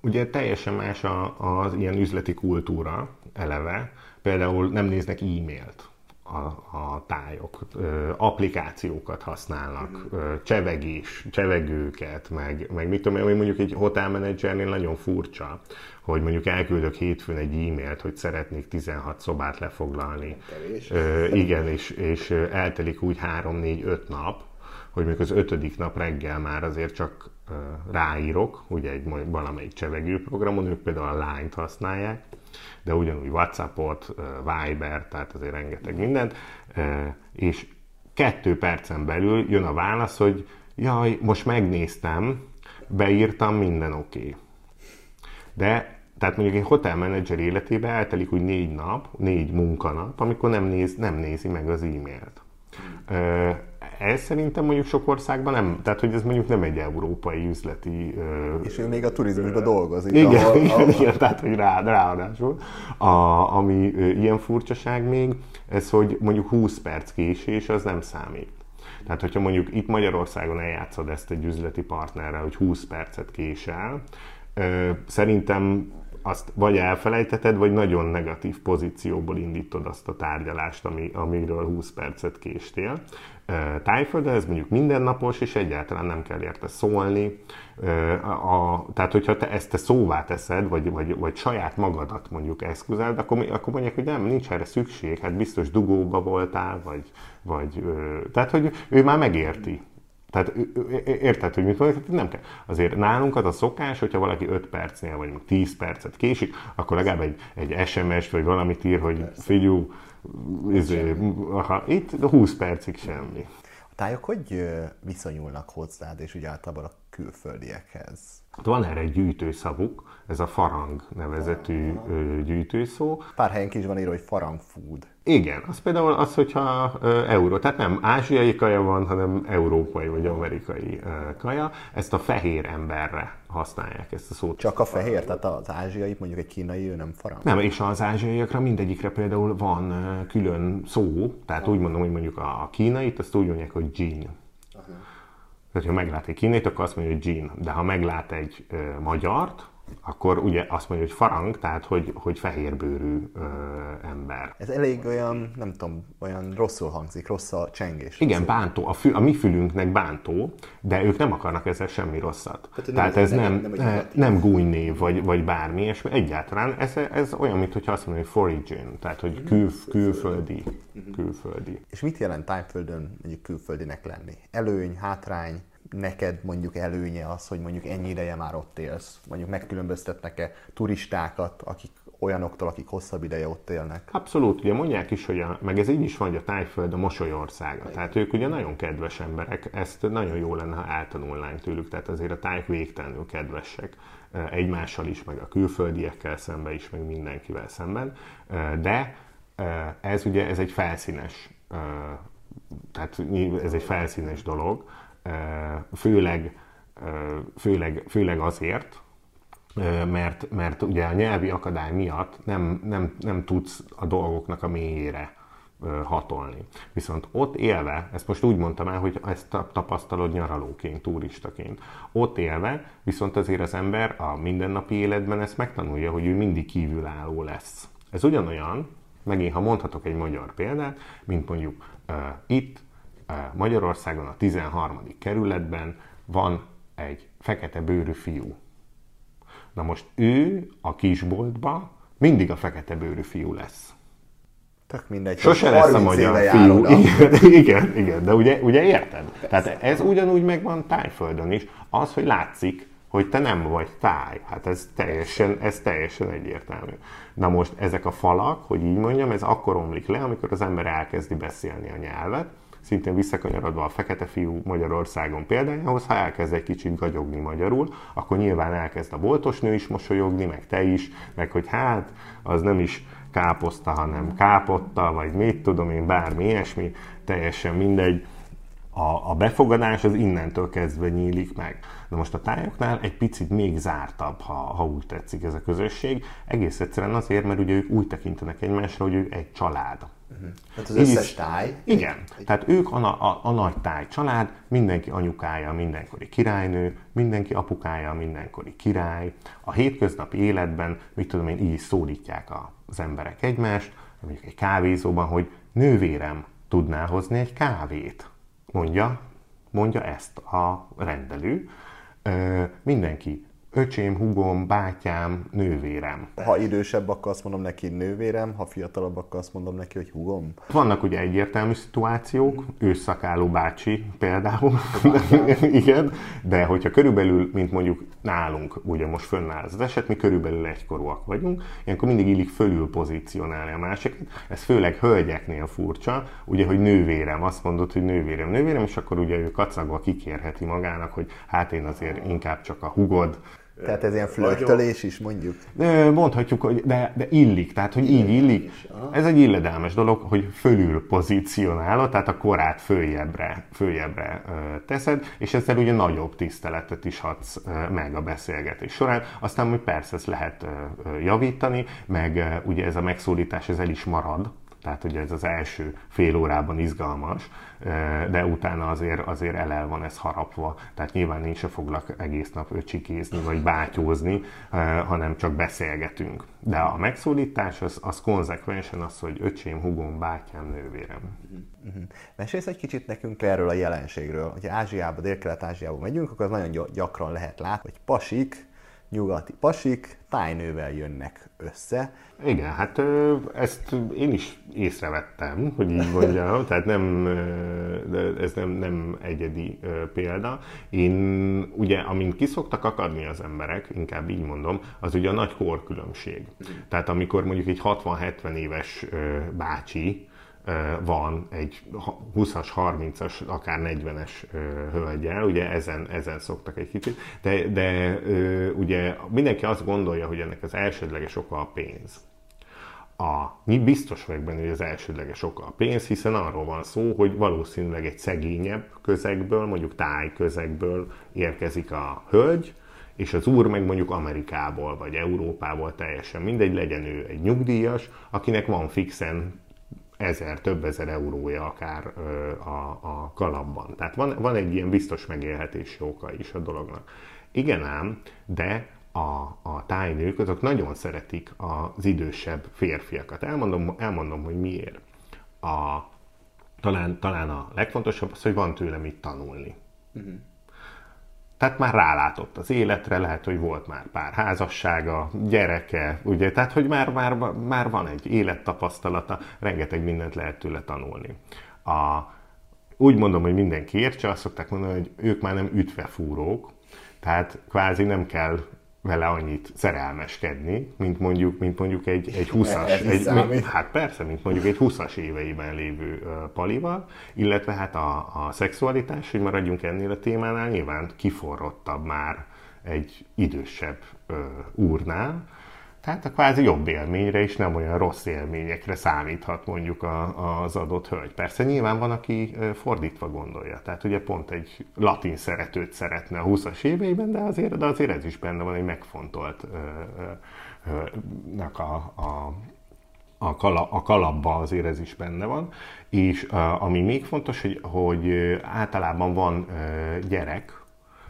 Ugye teljesen más a, az ilyen üzleti kultúra eleve. Például nem néznek e-mailt a, a tájok, ö, applikációkat használnak, ö, csevegés, csevegőket, meg, meg mit tudom én, mondjuk egy hotelmenedzsernél nagyon furcsa, hogy mondjuk elküldök hétfőn egy e-mailt, hogy szeretnék 16 szobát lefoglalni. Ö, igen, és, és eltelik úgy 3-4-5 nap, hogy még az ötödik nap reggel már azért csak ráírok, ugye egy valamelyik csevegőprogramon, ők például a Line-t használják, de ugyanúgy Whatsappot, Viber, tehát azért rengeteg mindent, és kettő percen belül jön a válasz, hogy jaj, most megnéztem, beírtam, minden oké. Okay. De tehát mondjuk egy hotelmenedzser életében eltelik úgy négy nap, négy munkanap, amikor nem, néz, nem nézi meg az e-mailt ez szerintem mondjuk sok országban nem, tehát hogy ez mondjuk nem egy európai üzleti... És ő még a turizmusban dolgozik. Igen, ahol, igen, ahol... igen, tehát hogy rá, ráadásul. A, ami ilyen furcsaság még, ez, hogy mondjuk 20 perc késés, az nem számít. Tehát, hogyha mondjuk itt Magyarországon eljátszod ezt egy üzleti partnerrel, hogy 20 percet késel, szerintem azt vagy elfelejteted, vagy nagyon negatív pozícióból indítod azt a tárgyalást, ami, amiről 20 percet késtél. Tájföldön ez mondjuk mindennapos, és egyáltalán nem kell érte szólni. A, tehát, hogyha te ezt te szóvá teszed, vagy, vagy, vagy saját magadat mondjuk eszközeld, akkor, akkor mondják, hogy nem, nincs erre szükség, hát biztos dugóba voltál, vagy, vagy tehát, hogy ő már megérti. Tehát érted, hogy mit mondok? Nem kell. Azért nálunk az a szokás, hogyha valaki 5 percnél, vagy 10 percet késik, akkor legalább egy, egy SMS-t, vagy valamit ír, hogy figyú, izé, aha, itt 20 percig semmi. A tájok hogy viszonyulnak hozzád, és ugye általában a külföldiekhez? Van erre egy gyűjtőszavuk, ez a farang nevezetű gyűjtőszó. Pár helyen is van írva, hogy farang food. Igen, az például az, hogyha euró, tehát nem ázsiai kaja van, hanem európai vagy amerikai kaja, ezt a fehér emberre használják ezt a szót. Csak a fehér, tehát az ázsiai, mondjuk egy kínai, ő nem farang? Nem, és az ázsiaiakra mindegyikre például van külön szó, tehát úgy mondom, hogy mondjuk a kínait, azt úgy mondják, hogy jin. Tehát, ha meglát egy kínait, akkor azt mondja, hogy Jean. De ha meglát egy ö, magyart, akkor ugye azt mondja, hogy farang, tehát hogy, hogy fehérbőrű ö, ember. Ez elég olyan, nem tudom, olyan rosszul hangzik, rossz a csengés. Igen, bántó. A, fü, a mi fülünknek bántó, de ők nem akarnak ezzel semmi rosszat. Tehát, Tehát, nem- ez nem- nem, nem nem, gúnynév, vagy, vagy bármi, és egyáltalán ez, ez olyan, mintha azt mondja, hogy forigin, tehát hogy kül, külföldi, külföldi. És mit jelent tájföldön mondjuk külföldinek lenni? Előny, hátrány, neked mondjuk előnye az, hogy mondjuk ennyi ideje már ott élsz? Mondjuk megkülönböztetnek-e turistákat, akik olyanoktól, akik hosszabb ideje ott élnek? Abszolút, ugye mondják is, hogy a, meg ez így is van, hogy a tájföld a mosolyországa. Tehát ők ugye nagyon kedves emberek, ezt nagyon jó lenne, ha eltanulnánk tőlük, tehát azért a tájok végtelenül kedvesek eh, egymással is, meg a külföldiekkel szemben is, meg mindenkivel szemben, Eh, de eh, ez ugye ez egy felszínes, eh, tehát ez egy felszínes dolog, főleg, főleg, főleg azért, mert, mert ugye a nyelvi akadály miatt nem, nem, nem tudsz a dolgoknak a mélyére hatolni. Viszont ott élve, ezt most úgy mondtam el, hogy ezt tap- tapasztalod nyaralóként, turistaként. Ott élve, viszont azért az ember a mindennapi életben ezt megtanulja, hogy ő mindig kívülálló lesz. Ez ugyanolyan, megint ha mondhatok egy magyar példát, mint mondjuk uh, itt Magyarországon a 13. kerületben van egy fekete bőrű fiú, Na most ő a kisboltba mindig a fekete bőrű fiú lesz. Tök mindegy. Sose lesz a 30 magyar fiú. Igen, igen, igen, de ugye, ugye érted? Tehát ez ugyanúgy megvan tájföldön is. Az, hogy látszik, hogy te nem vagy táj. Hát ez teljesen, ez teljesen egyértelmű. Na most ezek a falak, hogy így mondjam, ez akkor omlik le, amikor az ember elkezdi beszélni a nyelvet, szintén visszakanyarodva a fekete fiú Magyarországon példájához, ha elkezd egy kicsit gagyogni magyarul, akkor nyilván elkezd a boltos nő is mosolyogni, meg te is, meg hogy hát, az nem is káposzta, hanem kápotta, vagy mit tudom én, bármi ilyesmi, teljesen mindegy. A, a befogadás az innentől kezdve nyílik meg. De most a tájoknál egy picit még zártabb, ha, ha úgy tetszik ez a közösség. Egész egyszerűen azért, mert ugye ők úgy tekintenek egymásra, hogy ők egy család. Tehát az Így összes táj. Igen. Tehát ők a, a, a nagy táj család, mindenki anyukája, mindenkori királynő, mindenki apukája, mindenkori király. A hétköznapi életben, mit tudom én, így szólítják az emberek egymást, mondjuk egy kávézóban, hogy nővérem, tudnál hozni egy kávét? Mondja, mondja ezt a rendelő. Ö, mindenki, öcsém, hugom, bátyám, nővérem. Ha idősebb, akkor azt mondom neki nővérem, ha fiatalabb, akkor azt mondom neki, hogy hugom. Vannak ugye egyértelmű szituációk, ősszakáló bácsi például, igen, de hogyha körülbelül, mint mondjuk nálunk, ugye most fönnáll az eset, mi körülbelül egykorúak vagyunk, ilyenkor mindig illik fölül pozícionálni a másikat. Ez főleg hölgyeknél furcsa, ugye, hogy nővérem, azt mondod, hogy nővérem, nővérem, és akkor ugye ő kacagva kikérheti magának, hogy hát én azért inkább csak a hugod, Tehát ez ilyen flörtölés is mondjuk. Mondhatjuk, hogy de, de illik, tehát hogy így illik. Ez egy illedelmes dolog, hogy fölül pozícionálod, tehát a korát följebbre, följebbre teszed, és ezzel ugye nagyobb tiszteletet is adsz ö, meg a beszélgetés során. Aztán, hogy persze ezt lehet javítani, meg ugye ez a megszólítás, ez el is marad, tehát ugye ez az első fél órában izgalmas, de utána azért, azért elel van ez harapva. Tehát nyilván én se foglak egész nap öcsikézni vagy bátyózni, hanem csak beszélgetünk. De a megszólítás az, az konzekvensen az, hogy öcsém, hugom, bátyám, nővérem. Mesélsz egy kicsit nekünk erről a jelenségről. Hogyha Ázsiába, Dél-Kelet-Ázsiába megyünk, akkor az nagyon gy- gyakran lehet látni, hogy pasik, nyugati pasik tájnővel jönnek össze. Igen, hát ezt én is észrevettem, hogy így mondjam, tehát nem, ez nem, nem egyedi példa. Én ugye, amint kiszoktak akadni az emberek, inkább így mondom, az ugye a nagy korkülönbség. Tehát amikor mondjuk egy 60-70 éves bácsi, van egy ha- 20-as, 30-as, akár 40-es ö, hölgyel, ugye ezen, ezen szoktak egy kicsit, de, de ugye mindenki azt gondolja, hogy ennek az elsődleges oka a pénz. A, mi biztos vagyok benne, hogy az elsődleges oka a pénz, hiszen arról van szó, hogy valószínűleg egy szegényebb közegből, mondjuk táj közegből érkezik a hölgy, és az úr meg mondjuk Amerikából vagy Európából teljesen mindegy, legyen ő egy nyugdíjas, akinek van fixen ezer, több ezer eurója akár a, a kalapban. Tehát van, van egy ilyen biztos megélhetési oka is a dolognak. Igen ám, de a, a tájnők, azok nagyon szeretik az idősebb férfiakat. Elmondom, elmondom hogy miért. A, talán, talán a legfontosabb az, hogy van tőle mit tanulni. Uh-huh. Tehát már rálátott az életre, lehet, hogy volt már pár házassága, gyereke, ugye, tehát, hogy már, már, már van egy élettapasztalata, rengeteg mindent lehet tőle tanulni. A, úgy mondom, hogy mindenki értse, azt szokták mondani, hogy ők már nem ütvefúrók, tehát kvázi nem kell vele annyit szerelmeskedni, mint mondjuk, mint mondjuk egy, egy 20-as, egy, hát persze, mint mondjuk egy 20-as éveiben lévő uh, palival, illetve hát a, a szexualitás, hogy maradjunk ennél a témánál, nyilván kiforrottabb már egy idősebb uh, úrnál, tehát a kvázi jobb élményre is nem olyan rossz élményekre számíthat mondjuk a, az adott hölgy. Persze nyilván van, aki fordítva gondolja. Tehát ugye pont egy latin szeretőt szeretne a 20-as éveiben, de azért, de azért ez is benne van egy megfontolt ö, ö, ö, a, a, a, kala, a kalapba azért ez is benne van. És ami még fontos, hogy, hogy általában van gyerek,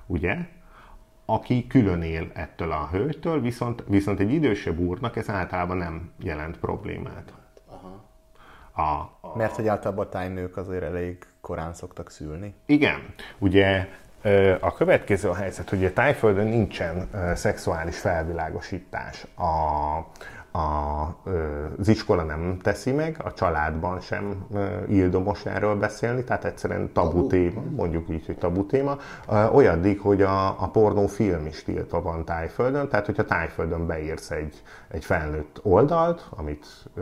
ugye, aki külön él ettől a hölgytől, viszont, viszont egy idősebb úrnak ez általában nem jelent problémát. Aha. A, a... Mert hogy általában a tájnők azért elég korán szoktak szülni. Igen. Ugye a következő a helyzet, hogy a tájföldön nincsen szexuális felvilágosítás. A, a, az iskola nem teszi meg, a családban sem ildomos erről beszélni, tehát egyszerűen tabu téma, mondjuk így, hogy tabu téma, olyaddig, hogy a, a pornófilm is tiltva van Tájföldön, tehát hogyha Tájföldön beírsz egy, egy felnőtt oldalt, amit ö,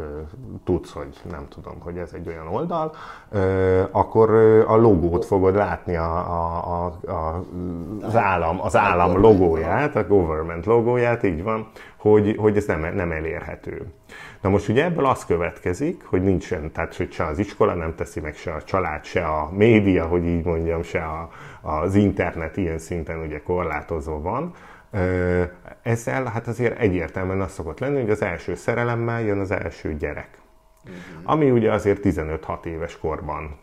tudsz, hogy nem tudom, hogy ez egy olyan oldal, ö, akkor a logót fogod látni, a, a, a, a, az állam, az állam logóját, a government logóját, így van, hogy, hogy ez nem, nem elérhető. Na most ugye ebből az következik, hogy nincsen, tehát hogy se az iskola nem teszi meg, se a család, se a média, hogy így mondjam, se a, az internet ilyen szinten ugye korlátozva van. Ezzel hát azért egyértelműen az szokott lenni, hogy az első szerelemmel jön az első gyerek. Uh-huh. Ami ugye azért 15-6 éves korban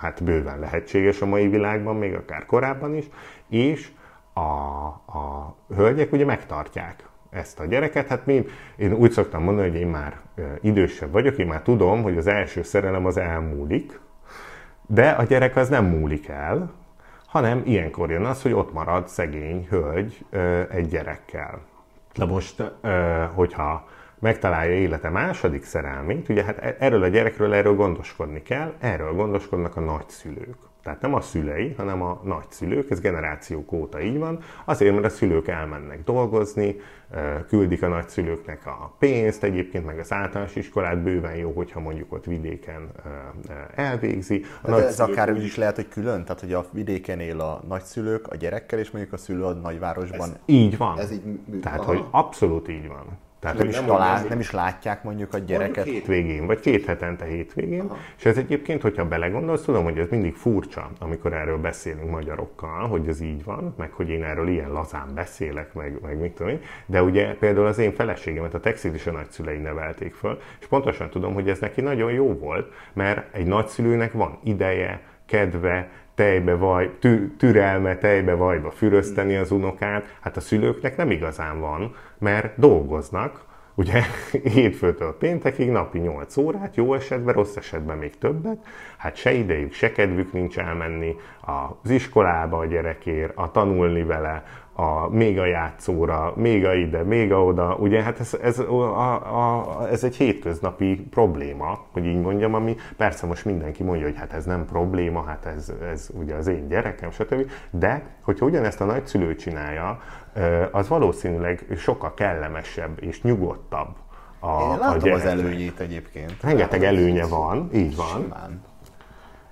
hát bőven lehetséges a mai világban, még akár korábban is, és a, a hölgyek ugye megtartják ezt a gyereket. Hát mi, én úgy szoktam mondani, hogy én már idősebb vagyok, én már tudom, hogy az első szerelem az elmúlik, de a gyerek az nem múlik el, hanem ilyenkor jön az, hogy ott marad szegény hölgy egy gyerekkel. Na most, hogyha megtalálja élete második szerelmét, ugye hát e-, erről a gyerekről erről gondoskodni kell, erről gondoskodnak a nagyszülők. Tehát nem a szülei, hanem a nagyszülők, ez generációk óta így van, azért, mert a szülők elmennek dolgozni, küldik a nagyszülőknek a pénzt, egyébként meg az általános iskolát bőven jó, hogyha mondjuk ott vidéken elvégzi. A De ez akár úgy is lehet, hogy külön, tehát hogy a vidéken él a nagyszülők a gyerekkel, és mondjuk a szülő a nagyvárosban. Ez így van. Ez így, tehát, aha. hogy abszolút így van. Tehát nem, is talál, nem is látják mondjuk a gyereket. Mondjuk hétvégén, vagy két hetente hétvégén. Aha. És ez egyébként, hogyha belegondolsz, tudom, hogy ez mindig furcsa, amikor erről beszélünk magyarokkal, hogy ez így van, meg hogy én erről ilyen lazán beszélek, meg, meg mit tudom én. De ugye például az én feleségemet a is a nagyszülei nevelték föl, és pontosan tudom, hogy ez neki nagyon jó volt, mert egy nagyszülőnek van ideje, kedve, tejbe vaj, tü, türelme, tejbe vajba fürözteni az unokát, hát a szülőknek nem igazán van, mert dolgoznak, ugye hétfőtől péntekig napi 8 órát, jó esetben, rossz esetben még többet, hát se idejük, se kedvük nincs elmenni az iskolába a gyerekért, a tanulni vele, a, még a játszóra, még a ide, még a oda. Ugye hát ez, ez, a, a, ez egy hétköznapi probléma, hogy így mondjam, ami persze most mindenki mondja, hogy hát ez nem probléma, hát ez, ez ugye az én gyerekem, stb. De, hogyha ugyanezt a nagyszülő csinálja, az valószínűleg sokkal kellemesebb és nyugodtabb a, Én látom a az előnyét egyébként. Rengeteg előnye van, így van. Simán.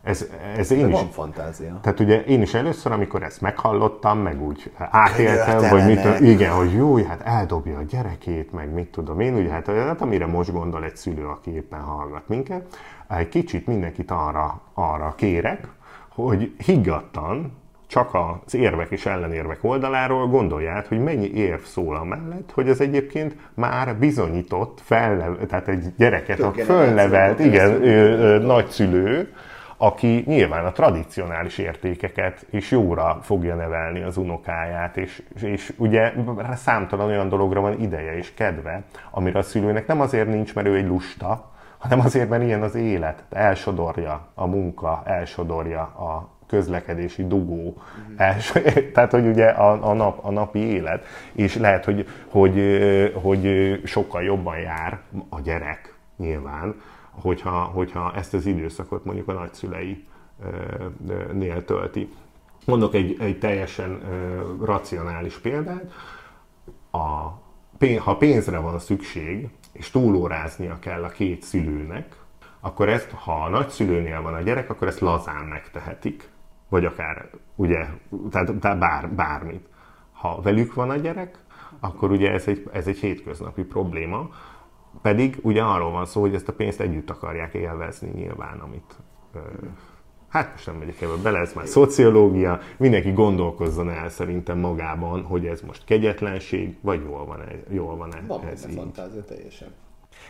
Ez, ez én De is, van fantázia. Tehát ugye én is először, amikor ezt meghallottam, meg úgy átéltem, hogy mit, igen, hogy jó, hát eldobja a gyerekét, meg mit tudom én, ugye hát, hát amire most gondol egy szülő, aki éppen hallgat minket, egy kicsit mindenkit arra, arra kérek, hogy higgadtan, csak az érvek és ellenérvek oldaláról gondolját, hogy mennyi érv szól a mellett, hogy ez egyébként már bizonyított, felnev, tehát egy gyereket a fölnevelt, igen, ő, ő, nagyszülő, aki nyilván a tradicionális értékeket és jóra fogja nevelni az unokáját, és, és ugye számtalan olyan dologra van ideje és kedve, amire a szülőnek nem azért nincs, mert ő egy lusta, hanem azért, mert ilyen az élet, elsodorja a munka, elsodorja a közlekedési dugó, mm. első, tehát hogy ugye a, a, nap, a napi élet, és lehet, hogy, hogy, hogy sokkal jobban jár a gyerek nyilván, hogyha, hogyha ezt az időszakot mondjuk a nagyszülei nél tölti. Mondok egy, egy teljesen racionális példát. A, ha pénzre van szükség, és túlóráznia kell a két szülőnek, akkor ezt, ha a nagyszülőnél van a gyerek, akkor ezt lazán megtehetik. Vagy akár, ugye, tehát, tehát bár, bármit. Ha velük van a gyerek, akkor ugye ez egy, ez egy hétköznapi probléma, pedig ugye arról van szó, hogy ezt a pénzt együtt akarják élvezni nyilván, amit Hát most nem megyek ebbe bele, ez már szociológia, mindenki gondolkozzon el szerintem magában, hogy ez most kegyetlenség, vagy jól van, -e, jól van -e van ez így. fantázia teljesen.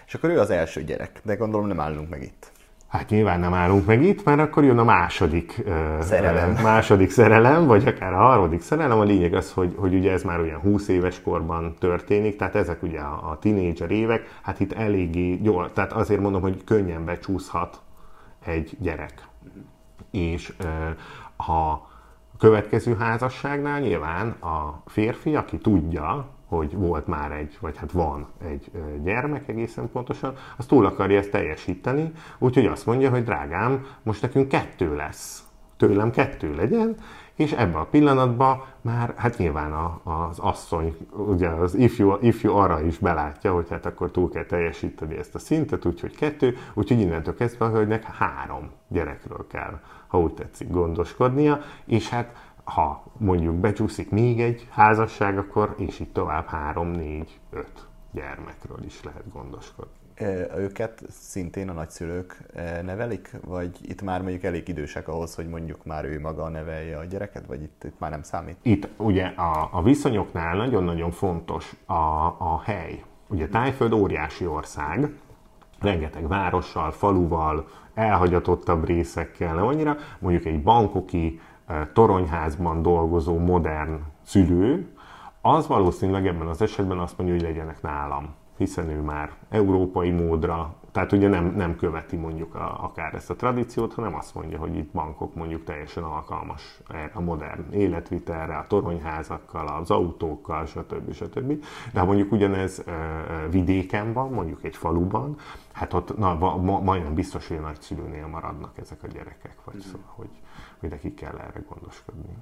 És akkor ő az első gyerek, de gondolom nem állunk meg itt. Hát nyilván nem állunk meg itt, mert akkor jön a második szerelem, uh, második szerelem vagy akár a harmadik szerelem. A lényeg az, hogy, hogy ugye ez már olyan 20 éves korban történik, tehát ezek ugye a, a tínédzser évek, hát itt eléggé jól, tehát azért mondom, hogy könnyen becsúszhat egy gyerek. És uh, ha a következő házasságnál nyilván a férfi, aki tudja, hogy volt már egy, vagy hát van egy gyermek egészen pontosan, az túl akarja ezt teljesíteni, úgyhogy azt mondja, hogy drágám, most nekünk kettő lesz. Tőlem kettő legyen, és ebben a pillanatban már hát nyilván a, az asszony, ugye az ifjú, ifjú arra is belátja, hogy hát akkor túl kell teljesíteni ezt a szintet, úgyhogy kettő, úgyhogy innentől kezdve a hölgynek három gyerekről kell, ha úgy tetszik, gondoskodnia, és hát ha mondjuk becsúszik még egy házasság, akkor és így tovább három, négy, öt gyermekről is lehet gondoskodni. Őket szintén a nagyszülők nevelik, vagy itt már mondjuk elég idősek ahhoz, hogy mondjuk már ő maga nevelje a gyereket, vagy itt, itt már nem számít? Itt ugye a, a viszonyoknál nagyon-nagyon fontos a, a hely. Ugye Tájföld óriási ország, rengeteg várossal, faluval, elhagyatottabb részekkel, nem annyira, mondjuk egy bankoki toronyházban dolgozó modern szülő, az valószínűleg ebben az esetben azt mondja, hogy legyenek nálam, hiszen ő már európai módra, tehát ugye nem, nem követi mondjuk a, akár ezt a tradíciót, hanem azt mondja, hogy itt bankok mondjuk teljesen alkalmas a modern életvitelre, a toronyházakkal, az autókkal, stb. stb. De ha mondjuk ugyanez vidéken van, mondjuk egy faluban, hát ott na, ma, majdnem biztos, hogy a nagyszülőnél maradnak ezek a gyerekek, vagy mm. szóval, hogy nekik kell erre gondoskodni.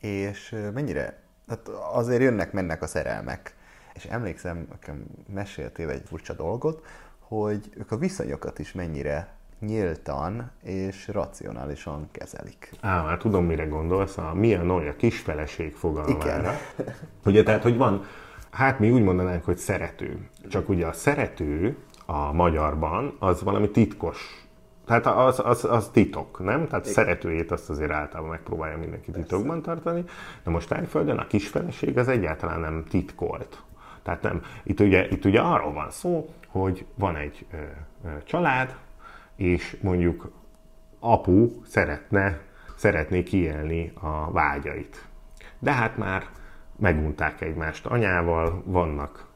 És mennyire, hát azért jönnek, mennek a szerelmek. És emlékszem, nekem meséltél egy furcsa dolgot, hogy ők a viszonyokat is mennyire nyíltan és racionálisan kezelik. Á, már tudom, mire gondolsz, a milyen olyan kisfeleség fogalmára. Ugye, tehát, hogy van, hát mi úgy mondanánk, hogy szerető. Csak ugye a szerető a magyarban az valami titkos tehát az, az, az titok, nem? Tehát Igen. szeretőjét azt azért általában megpróbálja mindenki Persze. titokban tartani, de most Tájföldön a kisfeleség az egyáltalán nem titkolt. Tehát nem, itt ugye, itt ugye arról van szó, hogy van egy ö, ö, család, és mondjuk apu szeretne, szeretné kiélni a vágyait. De hát már megunták egymást anyával, vannak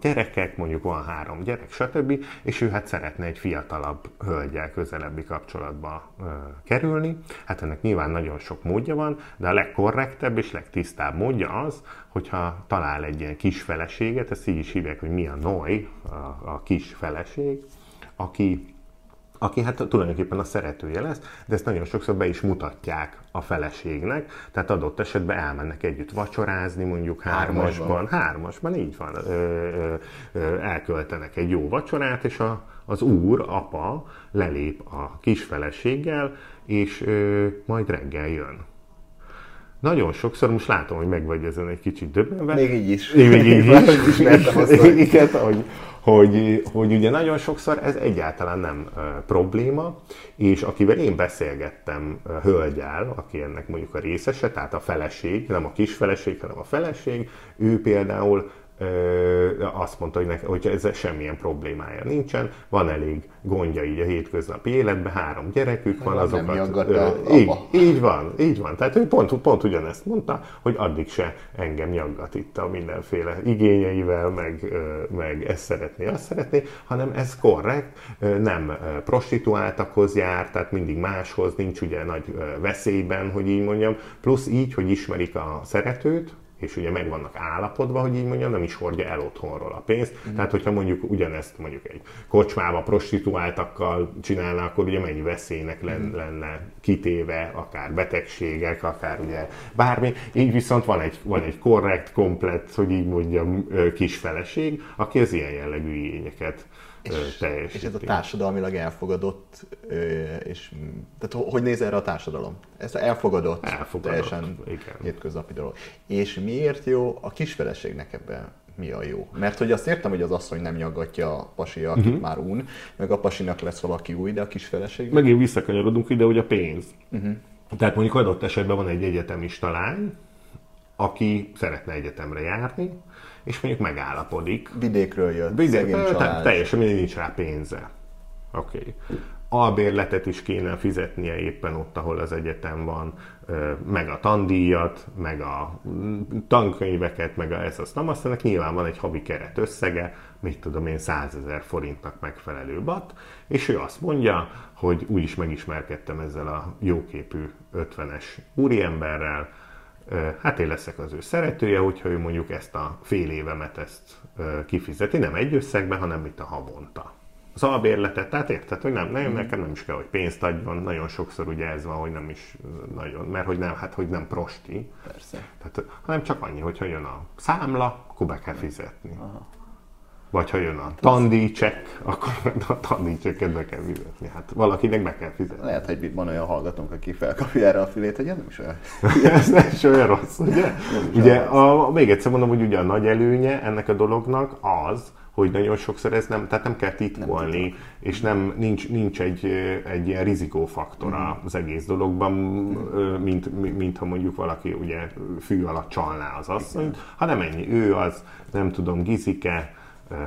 gyerekek, mondjuk van három gyerek, stb. És ő hát szeretne egy fiatalabb hölgyel közelebbi kapcsolatba ö, kerülni. Hát ennek nyilván nagyon sok módja van, de a legkorrektebb és legtisztább módja az, hogyha talál egy ilyen kis feleséget, ezt így is hívják, hogy mi a noj, a, a kis feleség, aki aki hát tulajdonképpen a szeretője lesz, de ezt nagyon sokszor be is mutatják a feleségnek, tehát adott esetben elmennek együtt vacsorázni, mondjuk hármasban, hármasban, hármasban így van, ö, ö, ö, elköltenek egy jó vacsorát, és a, az úr, apa lelép a kis feleséggel, és ö, majd reggel jön. Nagyon sokszor, most látom, hogy meg vagy ezen egy kicsit döbbenve. Még így is. Még így is. Így is. hogy hogy, hogy ugye nagyon sokszor ez egyáltalán nem probléma, és akivel én beszélgettem hölgyel, aki ennek mondjuk a részese, tehát a feleség, nem a kis feleség, hanem a feleség, ő például azt mondta, hogy, neki, hogy ez semmilyen problémája nincsen, van elég gondja így a hétköznapi életben, három gyerekük van, azokat... így, így van, így van. Tehát ő pont, pont ugyanezt mondta, hogy addig se engem nyaggat itt a mindenféle igényeivel, meg, meg ezt szeretné, azt szeretné, hanem ez korrekt, nem prostituáltakhoz jár, tehát mindig máshoz, nincs ugye nagy veszélyben, hogy így mondjam, plusz így, hogy ismerik a szeretőt, és ugye meg vannak állapodva, hogy így mondjam, nem is hordja el otthonról a pénzt. Mm. Tehát, hogyha mondjuk ugyanezt mondjuk egy kocsmába prostituáltakkal csinálná, akkor ugye mennyi veszélynek lenne, mm. lenne kitéve, akár betegségek, akár ugye bármi. Így viszont van egy, van egy korrekt, komplett, hogy így mondjam, kis feleség, aki az ilyen jellegű igényeket és, és ez a társadalmilag elfogadott, és tehát hogy néz erre a társadalom? Ez elfogadott, elfogadott teljesen igen. hétköznapi dolog. És miért jó a kisfeleségnek ebben mi a jó? Mert hogy azt értem, hogy az asszony nem nyaggatja a pasi, akit uh-huh. már un, meg a pasinak lesz valaki új, de a kisfeleség... Megint visszakanyarodunk ide, hogy a pénz. Uh-huh. Tehát mondjuk adott esetben van egy egyetemista lány, aki szeretne egyetemre járni, és mondjuk megállapodik. Vidékről jött, Vidék, teljesen mindig nincs rá pénze. Oké. Okay. Albérletet is kéne fizetnie éppen ott, ahol az egyetem van, meg a tandíjat, meg a tankönyveket, meg a ez azt nem, aztán nyilván van egy havi keret összege, mit tudom én, 100 ezer forintnak megfelelő bat, és ő azt mondja, hogy úgy is megismerkedtem ezzel a jóképű 50-es úriemberrel, hát én leszek az ő szeretője, hogyha ő mondjuk ezt a fél évemet ezt kifizeti, nem egy összegben, hanem mint a havonta. Az albérletet, tehát érted, hogy nem, nem, nekem nem is kell, hogy pénzt adjon, nagyon sokszor ugye ez van, hogy nem is nagyon, mert hogy nem, hát hogy nem prosti. Persze. Tehát, hanem csak annyi, hogyha jön a számla, akkor be kell fizetni. Aha. Vagy ha jön a tandícsek, akkor a tandícseket be kell fizetni. Hát valakinek be kell fizetni. Lehet, hogy van olyan hallgatónk, aki felkapja erre a filét, hogy ez nem is olyan. ez nem is olyan rossz, ugye? ugye a, még egyszer mondom, hogy ugye a nagy előnye ennek a dolognak az, hogy nagyon sokszor ez nem, tehát nem kell titkolni, nem és nem, nincs, nincs egy, egy ilyen rizikófaktora mm. az egész dologban, mm. mint, mint ha mondjuk valaki ugye fű alatt csalná az asszonyt, hanem ennyi, ő az, nem tudom, gizike,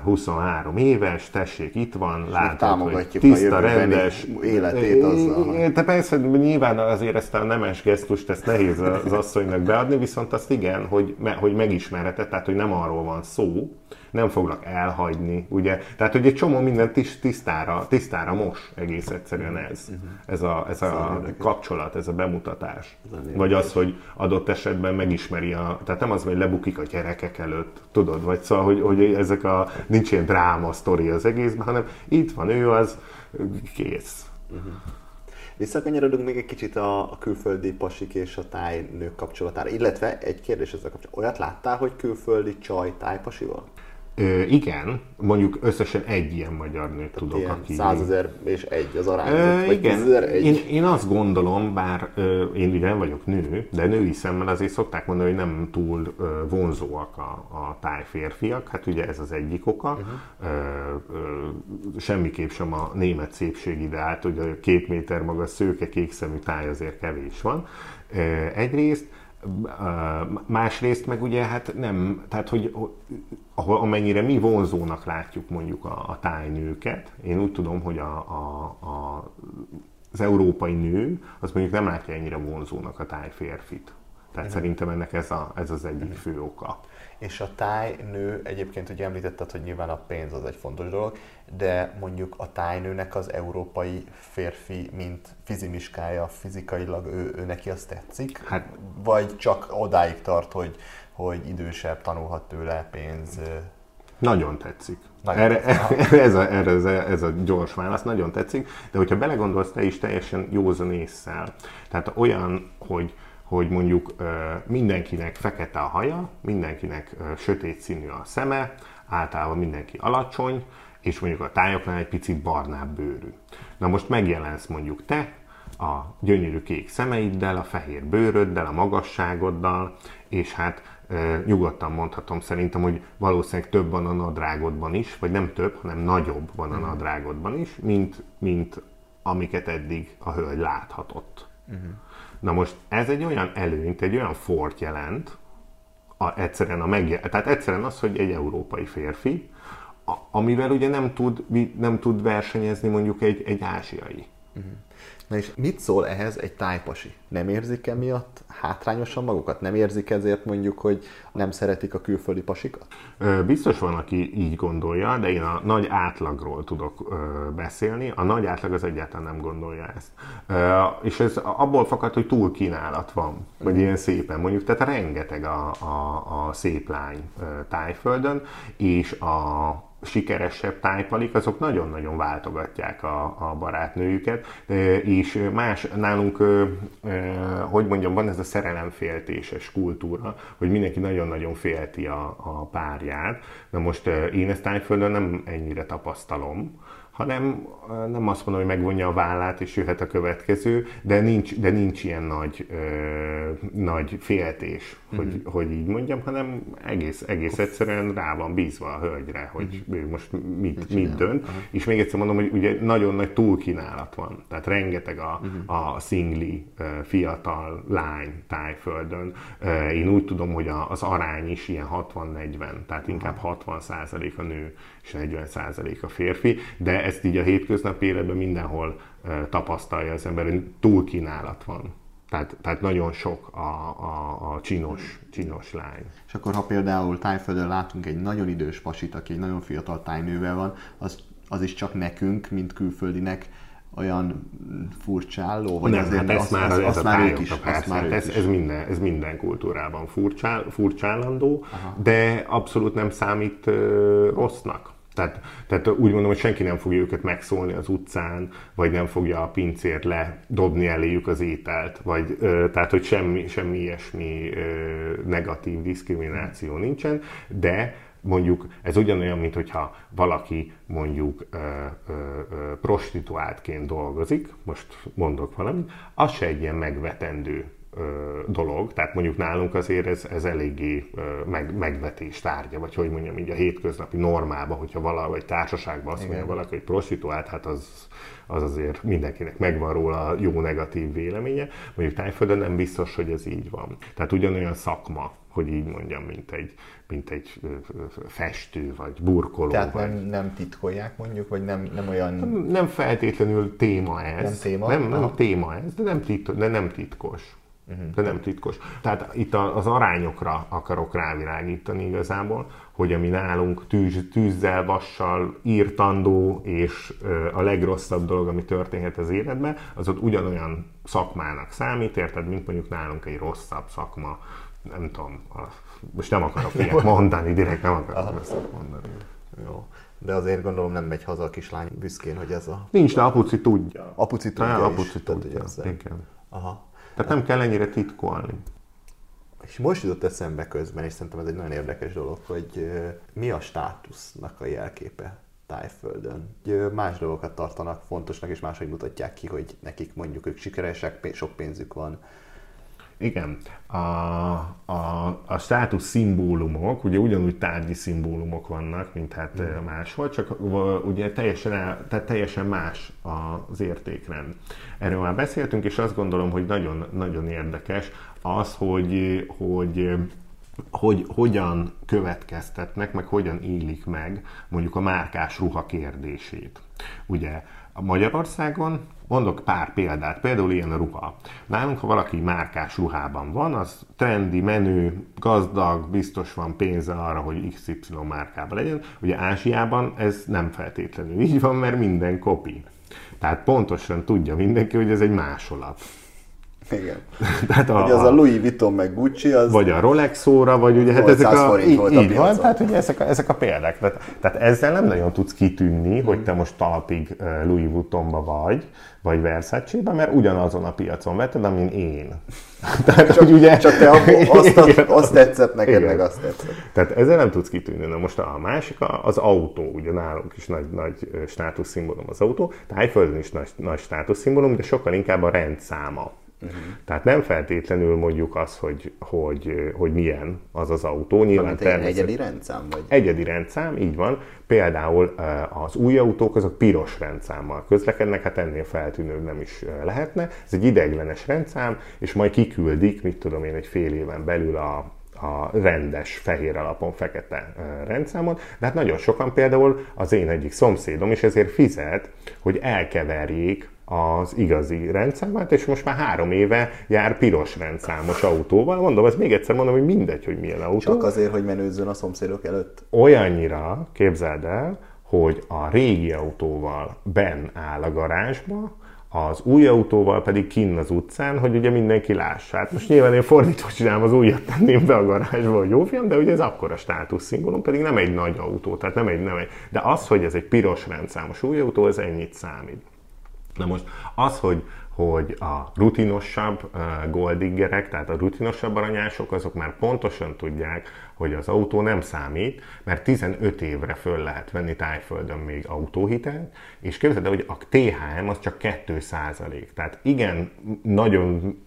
23 éves, tessék, itt van, látod, hogy tiszta, rendes életét azzal. Te persze, nyilván azért ezt a nemes gesztust, ezt nehéz az asszonynak beadni, viszont azt igen, hogy, hogy megismerheted, tehát hogy nem arról van szó, nem foglak elhagyni, ugye? Tehát, hogy egy csomó minden tisztára, tisztára mos egész egyszerűen ez. Uh-huh. Ez a, ez a kapcsolat, ez a bemutatás. Vagy az, hogy adott esetben megismeri a, tehát nem az, hogy lebukik a gyerekek előtt, tudod, vagy szóval, hogy, hogy ezek a, nincs ilyen dráma sztori az egészben, hanem itt van ő, az kész. Uh-huh. Visszakanyarodunk még egy kicsit a, a külföldi pasik és a tájnők kapcsolatára, illetve egy kérdés ezzel kapcsolatban. Olyat láttál, hogy külföldi csaj tájpasival? Ö, igen, mondjuk összesen egy ilyen magyar nőt tudok, ilyen aki... Százezer és egy az arány, ö, vagy igen, egy. Én, én azt gondolom, bár ö, én ugye nem vagyok nő, de női szemmel azért szokták mondani, hogy nem túl ö, vonzóak a, a tájférfiak, hát ugye ez az egyik oka. Uh-huh. Ö, ö, semmiképp sem a német szépség ideált, hogy két méter maga szőke, kékszemű táj azért kevés van. Ö, egyrészt, Másrészt meg ugye hát nem, tehát hogy ahol, amennyire mi vonzónak látjuk mondjuk a, a tájnőket, én úgy tudom, hogy a, a, a, az európai nő, az mondjuk nem látja ennyire vonzónak a tájférfit. Tehát uh-huh. szerintem ennek ez, a, ez az egyik fő oka. És a tájnő, egyébként ugye említetted, hogy nyilván a pénz az egy fontos dolog, de mondjuk a tájnőnek az európai férfi, mint fizimiskája fizikailag, ő, ő neki azt tetszik? Hát, Vagy csak odáig tart, hogy, hogy idősebb, tanulhat tőle pénz? Nagyon tetszik. Nagyon erre, tetszik. ez, a, erre ez, a, ez a gyors válasz, nagyon tetszik, de hogyha belegondolsz te is teljesen józan észszel, tehát olyan, hogy hogy mondjuk mindenkinek fekete a haja, mindenkinek sötét színű a szeme, általában mindenki alacsony, és mondjuk a tájoknál egy picit barnább bőrű. Na most megjelensz mondjuk te, a gyönyörű kék szemeiddel, a fehér bőröddel, a magasságoddal, és hát e, nyugodtan mondhatom szerintem, hogy valószínűleg több van a nadrágodban is, vagy nem több, hanem nagyobb van a uh-huh. nadrágodban is, mint, mint amiket eddig a hölgy láthatott. Uh-huh. Na most ez egy olyan előnyt, egy olyan fort jelent, a, egyszerűen a megje, tehát egyszerűen az, hogy egy európai férfi, a, amivel ugye nem tud, nem tud versenyezni mondjuk egy, egy ázsiai. Uh-huh. Na és mit szól ehhez egy tájpasi? Nem érzik emiatt hátrányosan magukat? Nem érzik ezért mondjuk, hogy nem szeretik a külföldi pasikat? Biztos van, aki így gondolja, de én a nagy átlagról tudok beszélni. A nagy átlag az egyáltalán nem gondolja ezt. És ez abból fakad, hogy túl kínálat van, vagy ilyen szépen mondjuk, tehát rengeteg a, a, a szép lány tájföldön, és a sikeresebb tájpalik, azok nagyon-nagyon váltogatják a, a barátnőjüket, és más nálunk, hogy mondjam, van ez a szerelemféltéses kultúra, hogy mindenki nagyon-nagyon félti a, a párját. Na most én ezt tájföldön nem ennyire tapasztalom, hanem nem azt mondom, hogy megvonja a vállát és jöhet a következő, de nincs, de nincs ilyen nagy, ö, nagy féltés, hogy, mm-hmm. hogy így mondjam, hanem egész, egész egyszerűen rá van bízva a hölgyre, hogy ő most mit, mit dönt. Uh-huh. És még egyszer mondom, hogy ugye nagyon nagy túlkínálat van, tehát rengeteg a, uh-huh. a szingli fiatal lány tájföldön. Én úgy tudom, hogy az arány is ilyen 60-40, tehát inkább 60% a nő és 40% a férfi, de ezt így a hétköznapi életben mindenhol tapasztalja az ember, hogy túlkínálat van. Tehát, tehát nagyon sok a, a, a csinos, csinos lány. És akkor, ha például tájföldön látunk egy nagyon idős pasit, aki egy nagyon fiatal tájnővel van, az, az is csak nekünk, mint külföldinek olyan furcsálló? Vagy nem, azért, hát ez az, már, az, ez az a már ők is, persze, már ez, ez, minden, ez minden kultúrában furcsál, furcsállandó, Aha. de abszolút nem számít uh, rossznak. Tehát, tehát úgy mondom, hogy senki nem fogja őket megszólni az utcán, vagy nem fogja a pincért ledobni eléjük az ételt, vagy tehát, hogy semmi, semmi ilyesmi negatív diszkrimináció nincsen, de mondjuk ez ugyanolyan, mint hogyha valaki mondjuk ö, ö, ö, prostituáltként dolgozik, most mondok valamit, az se egy ilyen megvetendő dolog, tehát mondjuk nálunk azért ez, ez eléggé meg, megvetés tárgya, vagy hogy mondjam, így a hétköznapi normában, hogyha valahogy társaságban azt mondja valaki, hogy prostituált, hát az, az azért mindenkinek megvan róla jó negatív véleménye. Mondjuk Tájföldön nem biztos, hogy ez így van. Tehát ugyanolyan szakma, hogy így mondjam, mint egy, mint egy festő, vagy burkoló. Tehát vagy... Nem, nem titkolják mondjuk, vagy nem, nem olyan... Nem, nem feltétlenül téma ez. Nem téma? Nem, nem téma ez, de nem, tit, de nem titkos. Uh-huh. De nem titkos. Tehát itt az arányokra akarok rávilágítani igazából, hogy ami nálunk tűz, tűzzel, vassal írtandó, és a legrosszabb dolog, ami történhet az életben, az ott ugyanolyan szakmának számít, érted, mint mondjuk nálunk egy rosszabb szakma, nem tudom, most nem akarok ilyet mondani, direkt nem akarok rosszat mondani. Jó. De azért gondolom nem megy haza a kislány büszkén, hogy ez a... Nincs, de apuci tudja. Apuci tudja Há, apuci tudja, tudja. Igen. Aha. Tehát nem kell ennyire titkolni. És most jutott eszembe közben, és szerintem ez egy nagyon érdekes dolog, hogy mi a státusznak a jelképe Tájföldön. Más dolgokat tartanak fontosnak, és máshogy mutatják ki, hogy nekik mondjuk ők sikeresek, sok pénzük van, igen, a, a, a státusz szimbólumok, ugye ugyanúgy tárgyi szimbólumok vannak, mint hát mm. máshol, csak ugye teljesen, el, tehát teljesen más az értékrend. Erről már beszéltünk, és azt gondolom, hogy nagyon, nagyon érdekes az, hogy, hogy hogy hogyan következtetnek, meg hogyan élik meg mondjuk a márkás ruha kérdését. Ugye Magyarországon Mondok pár példát, például ilyen ruha. Nálunk, ha valaki márkás ruhában van, az trendi, menő, gazdag, biztos van pénze arra, hogy XY márkában legyen. Ugye Ázsiában ez nem feltétlenül így van, mert minden kopi. Tehát pontosan tudja mindenki, hogy ez egy másolat. Igen. Tehát a, ugye az a Louis Vuitton meg Gucci, az... Vagy a Rolex óra, vagy ugye hát ezek a... Így, így van, tehát ugye ezek a, ezek a példák. Tehát, tehát ezzel nem nagyon tudsz kitűnni, hmm. hogy te most talpig Louis Vuittonba vagy, vagy versace mert ugyanazon a piacon vetted, amin én. Tehát, csak, ugye... csak te azt, azt, azt tetszett neked, igen. meg azt tetszett. Tehát ezzel nem tudsz kitűnni. Na most a másik az autó, ugye nálunk is nagy, nagy státuszszimbólum az autó, Tájföldön is nagy, nagy státuszszimbólum, de sokkal inkább a rendszáma. Uh-huh. Tehát nem feltétlenül mondjuk az, hogy, hogy, hogy milyen az az autó. Nyilván természetesen... Egyedi rendszám? Vagy? Egyedi rendszám, így van. Például az új autók azok piros rendszámmal közlekednek, hát ennél feltűnőbb nem is lehetne. Ez egy ideiglenes rendszám, és majd kiküldik, mit tudom én, egy fél éven belül a, a rendes fehér alapon fekete rendszámon, de hát nagyon sokan például az én egyik szomszédom is ezért fizet, hogy elkeverjék az igazi rendszámát, és most már három éve jár piros rendszámos autóval. Mondom, ez még egyszer mondom, hogy mindegy, hogy milyen autó. Csak azért, hogy menőzzön a szomszédok előtt? Olyannyira, képzeld el, hogy a régi autóval ben áll a garázsba, az új autóval pedig kinn az utcán, hogy ugye mindenki lássa. Hát most nyilván én fordítva csinálom, az újat tenném be a garázsba, hogy jó fiam, de ugye ez akkora státuszszimbólum, pedig nem egy nagy autó, tehát nem egy, nem egy. De az, hogy ez egy piros rendszámos új autó, ez ennyit számít. Na most az, hogy, hogy a rutinosabb uh, goldiggerek, tehát a rutinosabb aranyások, azok már pontosan tudják, hogy az autó nem számít, mert 15 évre föl lehet venni tájföldön még autóhitelt, és képzeld el, hogy a THM az csak 2% Tehát igen, nagyon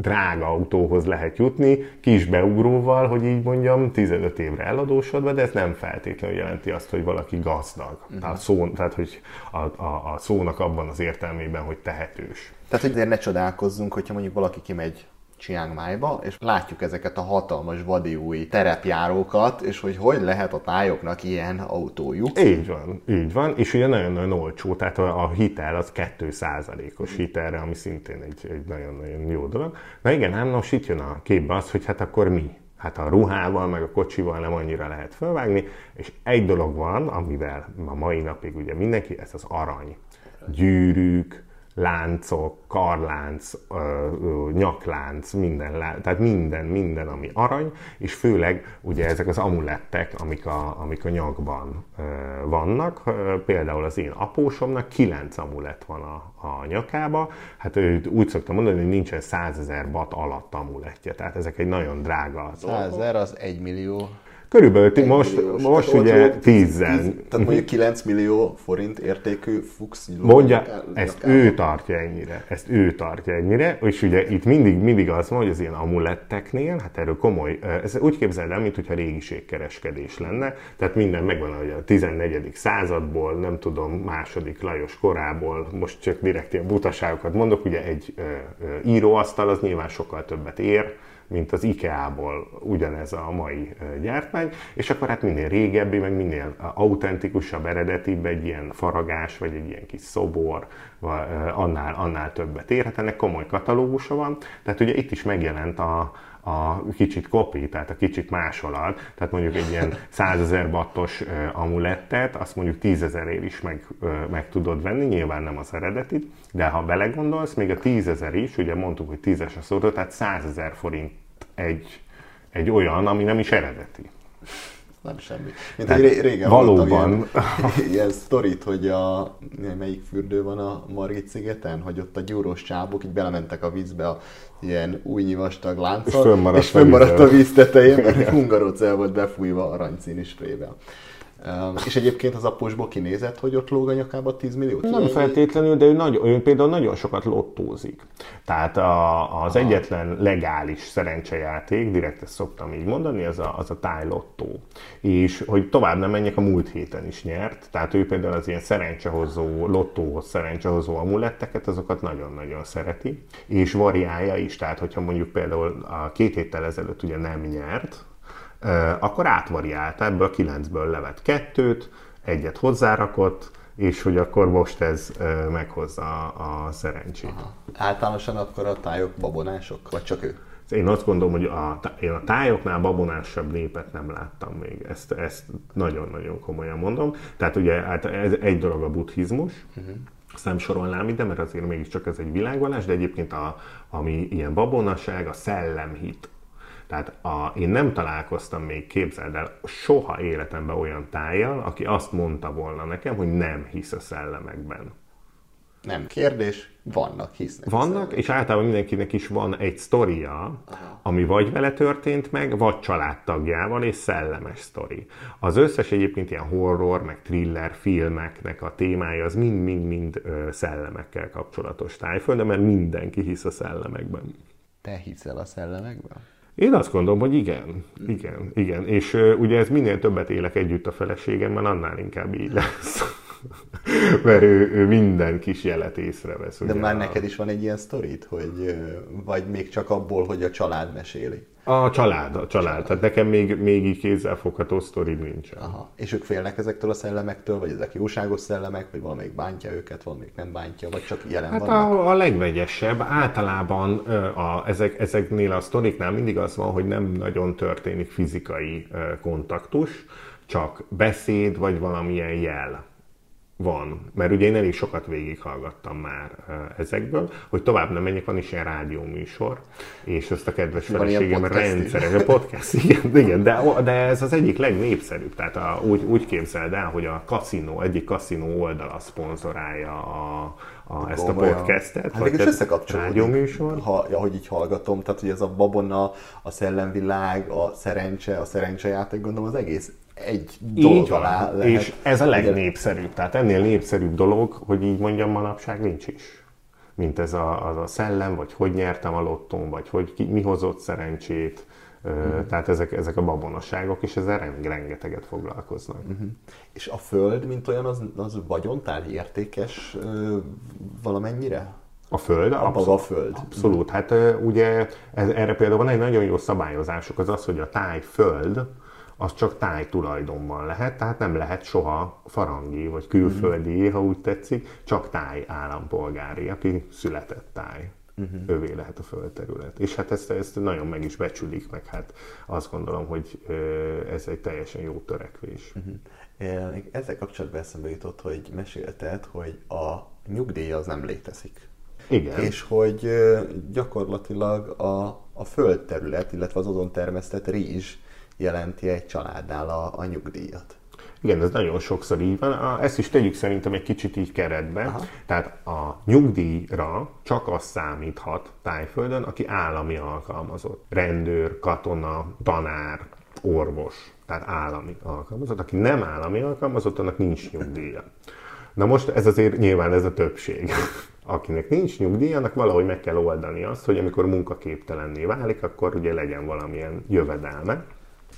drága autóhoz lehet jutni, kis beugróval, hogy így mondjam, 15 évre eladósodva, de ez nem feltétlenül jelenti azt, hogy valaki gazdag. Uh-huh. Tehát, szó, tehát, hogy a, a, a szónak abban az értelmében, hogy tehetős. Tehát, hogy azért ne csodálkozzunk, hogyha mondjuk valaki kimegy Chiang Mai-ba, és látjuk ezeket a hatalmas vadi új terepjárókat, és hogy hogy lehet a tájoknak ilyen autójuk. Így van, így van, és ugye nagyon-nagyon olcsó, tehát a, a hitel az 2%-os hitelre, ami szintén egy, egy nagyon-nagyon jó dolog. Na igen, ám most itt jön a képbe az, hogy hát akkor mi? Hát a ruhával, meg a kocsival nem annyira lehet felvágni, és egy dolog van, amivel a mai napig ugye mindenki, ez az arany. Gyűrűk, láncok, karlánc, nyaklánc, minden, tehát minden, minden, ami arany, és főleg ugye ezek az amulettek, amik a, amik a nyakban vannak. Például az én apósomnak kilenc amulet van a, a nyakába. Hát ő úgy szoktam mondani, hogy nincsen százezer bat alatt amulettje, tehát ezek egy nagyon drága. Százezer az egy millió. Körülbelül egy most, milliós, most ugye 10 Tehát mondjuk 9 millió forint értékű Fuchs Mondja, ezt ő tartja ennyire, ezt ő tartja ennyire, és ugye itt mindig, mindig az van, hogy az ilyen amuletteknél, hát erről komoly, ez úgy képzeld el, mintha régiségkereskedés lenne, tehát minden megvan, hogy a 14. századból, nem tudom, második Lajos korából, most csak direkt ilyen butaságokat mondok, ugye egy ö, ö, íróasztal az nyilván sokkal többet ér, mint az IKEA-ból ugyanez a mai gyártmány, és akkor hát minél régebbi, meg minél autentikusabb, eredetibb egy ilyen faragás, vagy egy ilyen kis szobor, annál, annál többet ér. Hát ennek komoly katalógusa van, tehát ugye itt is megjelent a, a kicsit kopi, tehát a kicsit másolat, tehát mondjuk egy ilyen 100 ezer battos amulettet, azt mondjuk 10 ezerért is meg, meg tudod venni, nyilván nem az eredetit, de ha belegondolsz, még a 10 ezer is, ugye mondtuk, hogy 10-es a szóró, tehát 100 ezer forint egy, egy olyan, ami nem is eredeti. Nem semmi. Mint Tehát hogy régen valóban. Ilyen, ilyen sztorit, hogy a, melyik fürdő van a Margit szigeten, hogy ott a gyúrós csábok így belementek a vízbe a ilyen új vastag lánccal, és fönnmaradt, és fönnmaradt a víz tetején, mert hungarocel volt befújva aranyszínű sprével. És egyébként az apósból kinézett, hogy ott lóg a nyakába 10 millió? Nem feltétlenül, de ő, nagy, ő például nagyon sokat lottózik. Tehát a, az Aha. egyetlen legális szerencsejáték, direkt ezt szoktam így mondani, az a, az a táj lottó. És hogy tovább nem menjek, a múlt héten is nyert. Tehát ő például az ilyen szerencsehozó, lottóhoz szerencsehozó amuletteket, azokat nagyon-nagyon szereti. És variálja is, tehát hogyha mondjuk például a két héttel ezelőtt ugye nem nyert, akkor átvariálta, ebből a kilencből levet kettőt, egyet hozzárakott, és hogy akkor most ez meghozza a szerencsét. Aha. Általánosan akkor a tájok babonások, vagy csak ő? Én azt gondolom, hogy a, én a tájoknál babonásabb népet nem láttam még. Ezt, ezt nagyon-nagyon komolyan mondom. Tehát ugye hát ez egy dolog a buddhizmus, uh-huh. azt nem sorolnám ide, mert azért mégiscsak ez egy világvallás, de egyébként a, ami ilyen babonaság, a szellemhit, tehát a, én nem találkoztam még, képzeld el, soha életemben olyan tájjal, aki azt mondta volna nekem, hogy nem hisz a szellemekben. Nem kérdés, vannak, hisznek. Vannak, és általában mindenkinek is van egy sztoria, Aha. ami vagy vele történt meg, vagy családtagjával, és szellemes sztori. Az összes egyébként ilyen horror, meg thriller filmeknek a témája az mind-mind-mind szellemekkel kapcsolatos tájföld, mert mindenki hisz a szellemekben. Te hiszel a szellemekben? Én azt gondolom, hogy igen, igen, igen. És uh, ugye ez minél többet élek együtt a feleségemmel, annál inkább így lesz. mert ő, ő minden kis jelet észrevesz. De már a... neked is van egy ilyen sztorit, hogy vagy még csak abból, hogy a család meséli? A család, a család. Tehát nekem még, még így kézzelfogható sztori nincsen. Aha. És ők félnek ezektől a szellemektől, vagy ezek jóságos szellemek, vagy valamelyik bántja őket, valamelyik nem bántja, vagy csak jelen hát vannak? A, a legvegyesebb. Általában a, ezek, ezeknél a sztoriknál mindig az van, hogy nem nagyon történik fizikai kontaktus, csak beszéd, vagy valamilyen jel van, mert ugye én elég sokat végighallgattam már ezekből, hogy tovább nem menjek, van is ilyen rádióműsor, és ezt a kedves feleségem rendszeres, a podcast, igen, igen de, de ez az egyik legnépszerűbb, tehát a, úgy, úgy képzeld el, hogy a kaszinó, egyik kaszinó oldala szponzorálja a, a, ezt a podcastet, hát vagy rádióműsor. Ha, ahogy így hallgatom, tehát hogy ez a babona, a szellemvilág, a szerencse, a szerencsejáték, gondolom az egész egy dolog alá lehet. És ez a legnépszerűbb. Tehát ennél népszerűbb dolog, hogy így mondjam, manapság nincs is. Mint ez a, az a szellem, vagy hogy nyertem a lottón, vagy hogy ki, mi hozott szerencsét. Uh-huh. Tehát ezek, ezek a babonasságok, és ezzel rengeteget foglalkoznak. Uh-huh. És a föld, mint olyan, az, az vagyontál értékes valamennyire? A föld? A abszolút, a föld. Abszolút. Hát ugye ez, erre például van egy nagyon jó szabályozások, az az, hogy a tájföld, az csak táj tulajdonban lehet, tehát nem lehet soha farangi vagy külföldi, uh-huh. ha úgy tetszik, csak táj állampolgári, aki született táj. Uh-huh. Övé lehet a földterület. És hát ezt, ezt nagyon meg is becsülik, meg hát azt gondolom, hogy ez egy teljesen jó törekvés. Uh-huh. Ezzel kapcsolatban eszembe jutott, hogy mesélted, hogy a nyugdíj az nem létezik. Igen. És hogy gyakorlatilag a, a földterület, illetve az azon termesztett rizs jelenti egy családnál a, a nyugdíjat. Igen, ez nagyon sokszor így van. Ezt is tegyük szerintem egy kicsit így keretbe. Aha. Tehát a nyugdíjra csak az számíthat tájföldön, aki állami alkalmazott. Rendőr, katona, tanár, orvos, tehát állami alkalmazott. Aki nem állami alkalmazott, annak nincs nyugdíja. Na most ez azért nyilván ez a többség. Akinek nincs nyugdíj, annak valahogy meg kell oldani azt, hogy amikor munkaképtelenné válik, akkor ugye legyen valamilyen jövedelme.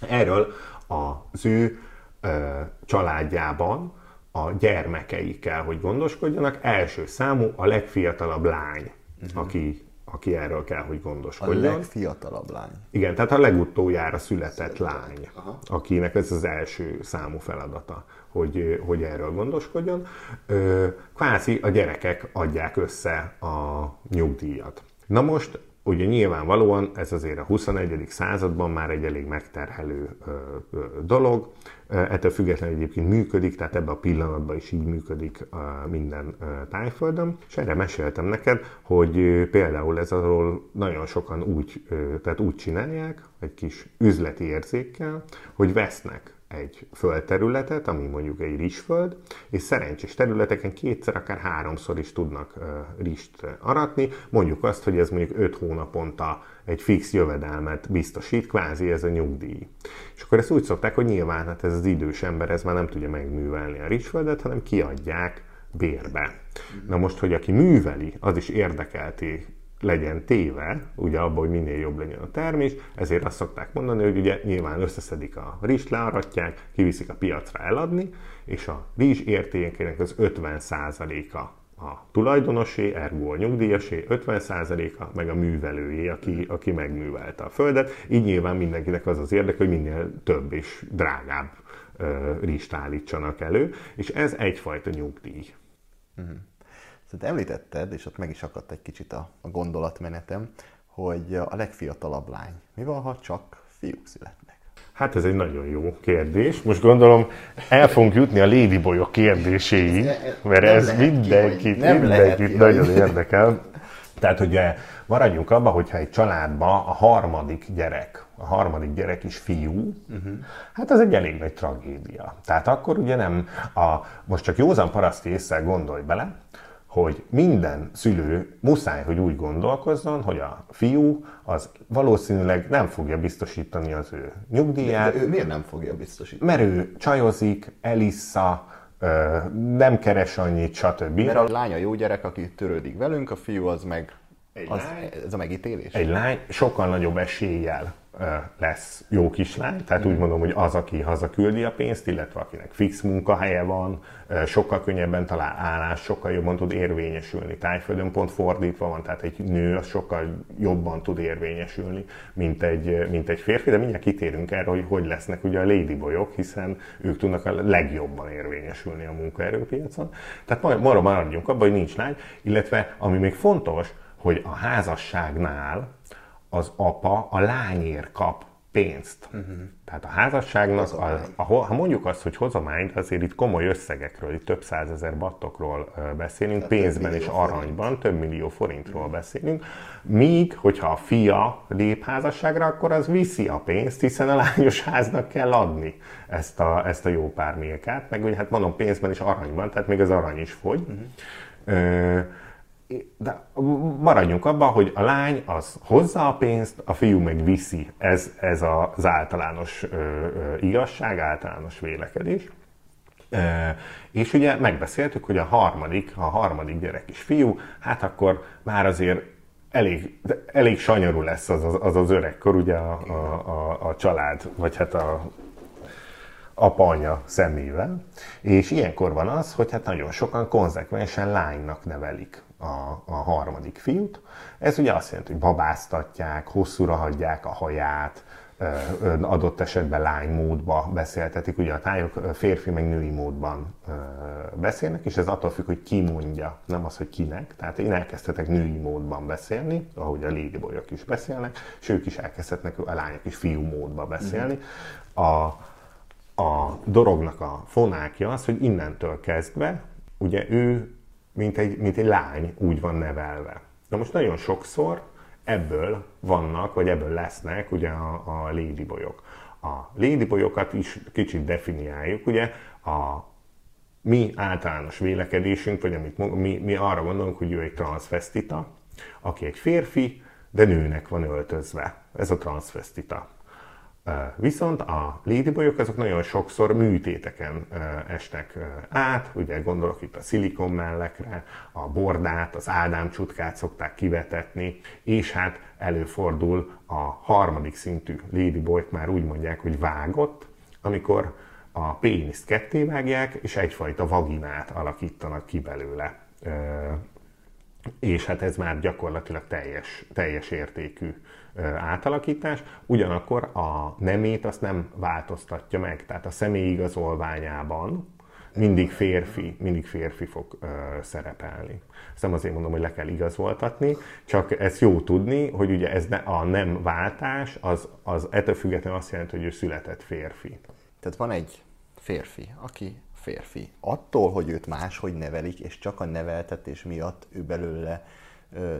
Erről az ő családjában a gyermekei kell, hogy gondoskodjanak. Első számú a legfiatalabb lány, uh-huh. aki, aki erről kell, hogy gondoskodjon. A legfiatalabb lány. Igen, tehát a legutoljára született lány, Aha. akinek ez az első számú feladata, hogy, hogy erről gondoskodjon. Kvázi a gyerekek adják össze a nyugdíjat. Na most Ugye nyilvánvalóan ez azért a 21. században már egy elég megterhelő dolog, ettől függetlenül egyébként működik, tehát ebben a pillanatban is így működik minden tájföldön. És erre meséltem neked, hogy például ez arról nagyon sokan úgy, tehát úgy csinálják, egy kis üzleti érzékkel, hogy vesznek egy földterületet, ami mondjuk egy rizsföld, és szerencsés területeken kétszer, akár háromszor is tudnak rist aratni. Mondjuk azt, hogy ez mondjuk öt hónaponta egy fix jövedelmet biztosít, kvázi ez a nyugdíj. És akkor ezt úgy szokták, hogy nyilván hát ez az idős ember, ez már nem tudja megművelni a rizsföldet, hanem kiadják bérbe. Na most, hogy aki műveli, az is érdekelti legyen téve, ugye abban, hogy minél jobb legyen a termés, ezért azt szokták mondani, hogy ugye nyilván összeszedik a rizst, learatják, kiviszik a piacra eladni, és a rizs értékének az 50%-a a tulajdonosé, ergo a nyugdíjasé, 50%-a, meg a művelőjé, aki, aki megművelte a földet. Így nyilván mindenkinek az az érdek, hogy minél több és drágább rist állítsanak elő, és ez egyfajta nyugdíj. Uh-huh. Szóval említetted, és ott meg is akadt egy kicsit a, a gondolatmenetem, hogy a legfiatalabb lány. Mi van, ha csak fiúk születnek? Hát ez egy nagyon jó kérdés. Most gondolom el fogunk jutni a ladyboyok kérdéséig, mert nem ez mindenkit, ki, mindenkit nagyon érdekel. Tehát ugye maradjunk abba, hogyha egy családban a harmadik gyerek, a harmadik gyerek is fiú, uh-huh. hát az egy elég nagy tragédia. Tehát akkor ugye nem, a, most csak józan paraszti észre gondolj bele, hogy minden szülő muszáj, hogy úgy gondolkozzon, hogy a fiú az valószínűleg nem fogja biztosítani az ő nyugdíját. De, de ő miért nem fogja biztosítani? Mert ő csajozik, elissza, nem keres annyit, stb. Mert a lánya jó gyerek, aki törődik velünk, a fiú az meg egy az, lány, ez a megítélés? Egy lány sokkal nagyobb eséllyel lesz jó kislány, tehát úgy mondom, hogy az, aki hazaküldi a pénzt, illetve akinek fix munkahelye van, sokkal könnyebben talál állás, sokkal jobban tud érvényesülni. Tájföldön pont fordítva van, tehát egy nő az sokkal jobban tud érvényesülni, mint egy, mint egy férfi, de mindjárt kitérünk erre, hogy hogy lesznek ugye a ladyboyok, hiszen ők tudnak a legjobban érvényesülni a munkaerőpiacon. Tehát ma maradjunk abban, hogy nincs lány, illetve ami még fontos, hogy a házasságnál az apa a lányért kap pénzt. Uh-huh. Tehát a házasságnak, a, a, ha mondjuk azt, hogy hozományt, azért itt komoly összegekről, itt több százezer battokról beszélünk, Tehát pénzben és aranyban, forint. több millió forintról uh-huh. beszélünk, míg, hogyha a fia lép házasságra, akkor az viszi a pénzt, hiszen a lányos háznak kell adni ezt a, ezt a jó pár mélkát, meg ugye hát mondom pénzben és aranyban, tehát még az arany is fogy. Uh-huh. Ö, de maradjunk abban, hogy a lány az hozza a pénzt, a fiú meg viszi. Ez, ez az általános ö, ö, igazság, általános vélekedés. E, és ugye megbeszéltük, hogy a harmadik, a harmadik gyerek is fiú, hát akkor már azért elég, elég sanyarú lesz az az, az, az öregkor, ugye a, a, a, a család, vagy hát a apa-anya szemével, és ilyenkor van az, hogy hát nagyon sokan konzekvensen lánynak nevelik a, a harmadik fiút. Ez ugye azt jelenti, hogy babáztatják, hosszúra hagyják a haját, adott esetben lány módba beszéltetik, ugye a tájok férfi meg női módban beszélnek, és ez attól függ, hogy ki mondja, nem az, hogy kinek. Tehát én elkezdhetek női módban beszélni, ahogy a ladyboyok is beszélnek, és ők is elkezdhetnek, a lányok is fiú módban beszélni. A, a dolognak a fonákja az, hogy innentől kezdve, ugye ő mint egy, mint egy lány úgy van nevelve. Na most nagyon sokszor ebből vannak, vagy ebből lesznek ugye a, a ladyboyok. A ladyboyokat is kicsit definiáljuk, ugye a mi általános vélekedésünk, vagy amit mi, mi arra gondolunk, hogy ő egy transvestita, aki egy férfi, de nőnek van öltözve. Ez a transvestita. Viszont a ladyboyok azok nagyon sokszor műtéteken esnek át, ugye gondolok itt a szilikon mellekre, a bordát, az ádámcsutkát szokták kivetetni, és hát előfordul a harmadik szintű ladyboyk már úgy mondják, hogy vágott, amikor a péniszt ketté vágják, és egyfajta vaginát alakítanak ki belőle. És hát ez már gyakorlatilag teljes, teljes értékű átalakítás, ugyanakkor a nemét azt nem változtatja meg, tehát a személyigazolványában mindig férfi, mindig férfi fog ö, szerepelni. Ezt nem azért mondom, hogy le kell igazoltatni, csak ez jó tudni, hogy ugye ez ne, a nem váltás, az, az ettől függetlenül azt jelenti, hogy ő született férfi. Tehát van egy férfi, aki férfi. Attól, hogy őt máshogy nevelik, és csak a neveltetés miatt ő belőle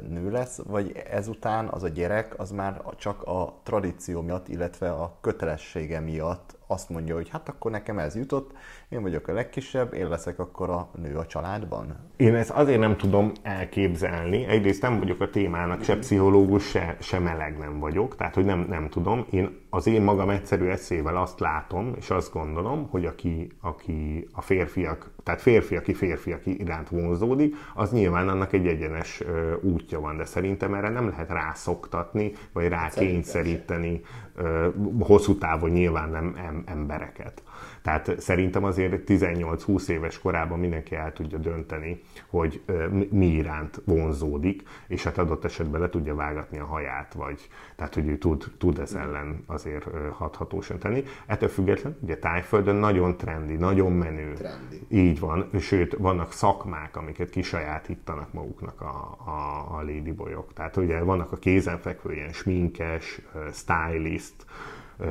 nő lesz, vagy ezután az a gyerek az már csak a tradíció miatt, illetve a kötelessége miatt azt mondja, hogy hát akkor nekem ez jutott, én vagyok a legkisebb, én leszek akkor a nő a családban? Én ezt azért nem tudom elképzelni. Egyrészt nem vagyok a témának se pszichológus, se, se meleg nem vagyok, tehát hogy nem, nem tudom. Én az én magam egyszerű eszével azt látom, és azt gondolom, hogy aki, aki a férfiak, tehát férfi, aki férfi, aki iránt vonzódik, az nyilván annak egy egyenes útja van, de szerintem erre nem lehet rászoktatni, vagy rá kényszeríteni ö, hosszú távon nyilván nem em, embereket. Tehát szerintem azért 18-20 éves korában mindenki el tudja dönteni, hogy mi iránt vonzódik, és hát adott esetben le tudja vágatni a haját, vagy tehát, hogy ő tud, tud ez ellen azért hathatósan tenni. Ettől függetlenül, ugye tájföldön nagyon trendi, nagyon menő. Trendi. Így van, sőt, vannak szakmák, amiket kisajátítanak maguknak a, a, a ladyboyok. Tehát ugye vannak a kézenfekvő ilyen sminkes, stylist,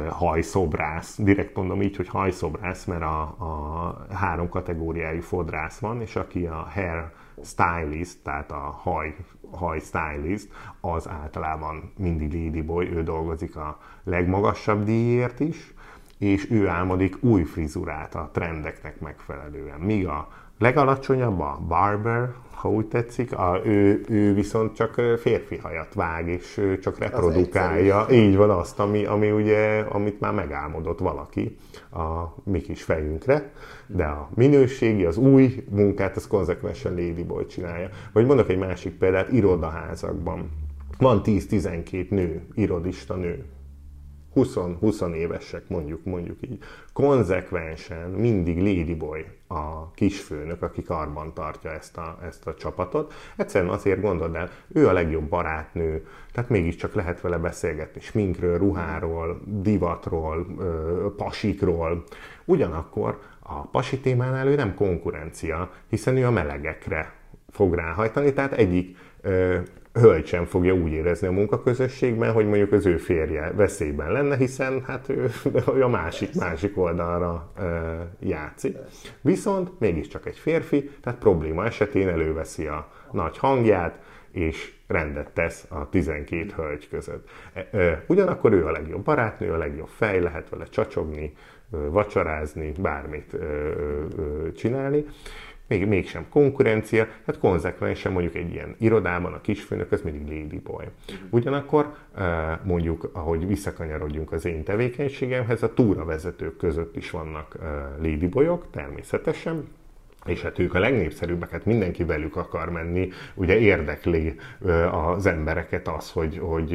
hajszobrász. Direkt mondom így, hogy hajszobrász, mert a, a három kategóriájú fodrász van, és aki a hair stylist, tehát a haj, haj stylist, az általában mindig ladyboy, ő dolgozik a legmagasabb díjért is, és ő álmodik új frizurát a trendeknek megfelelően. Míg a legalacsonyabb a barber, ha úgy tetszik, a, ő, ő viszont csak férfi hajat vág, és csak reprodukálja. Így van azt, ami, ami ugye, amit már megálmodott valaki a mi kis fejünkre, de a minőségi, az új munkát, az konzekvensen Ladyboy csinálja. Vagy mondok egy másik példát, irodaházakban. Van 10-12 nő, irodista nő, 20-20 évesek, mondjuk, mondjuk így, konzekvensen mindig Ladyboy a kisfőnök, aki karban tartja ezt a, ezt a csapatot. Egyszerűen azért gondold el, ő a legjobb barátnő, tehát mégiscsak lehet vele beszélgetni sminkről, ruháról, divatról, pasikról. Ugyanakkor a pasi témánál ő nem konkurencia, hiszen ő a melegekre fog ráhajtani, tehát egyik hölgy sem fogja úgy érezni a munkaközösségben, hogy mondjuk az ő férje veszélyben lenne, hiszen hát ő, ő a másik, másik oldalra e, játszik. Viszont mégiscsak egy férfi, tehát probléma esetén előveszi a nagy hangját, és rendet tesz a 12 hölgy között. Ugyanakkor ő a legjobb barátnő, a legjobb fej, lehet vele csacsogni, vacsorázni, bármit csinálni még, mégsem konkurencia, tehát konzekvensen mondjuk egy ilyen irodában a kisfőnök az mindig ladyboy. Ugyanakkor mondjuk, ahogy visszakanyarodjunk az én tevékenységemhez, a túravezetők között is vannak ladyboyok, természetesen, és hát ők a legnépszerűbbek, hát mindenki velük akar menni, ugye érdekli az embereket az, hogy, hogy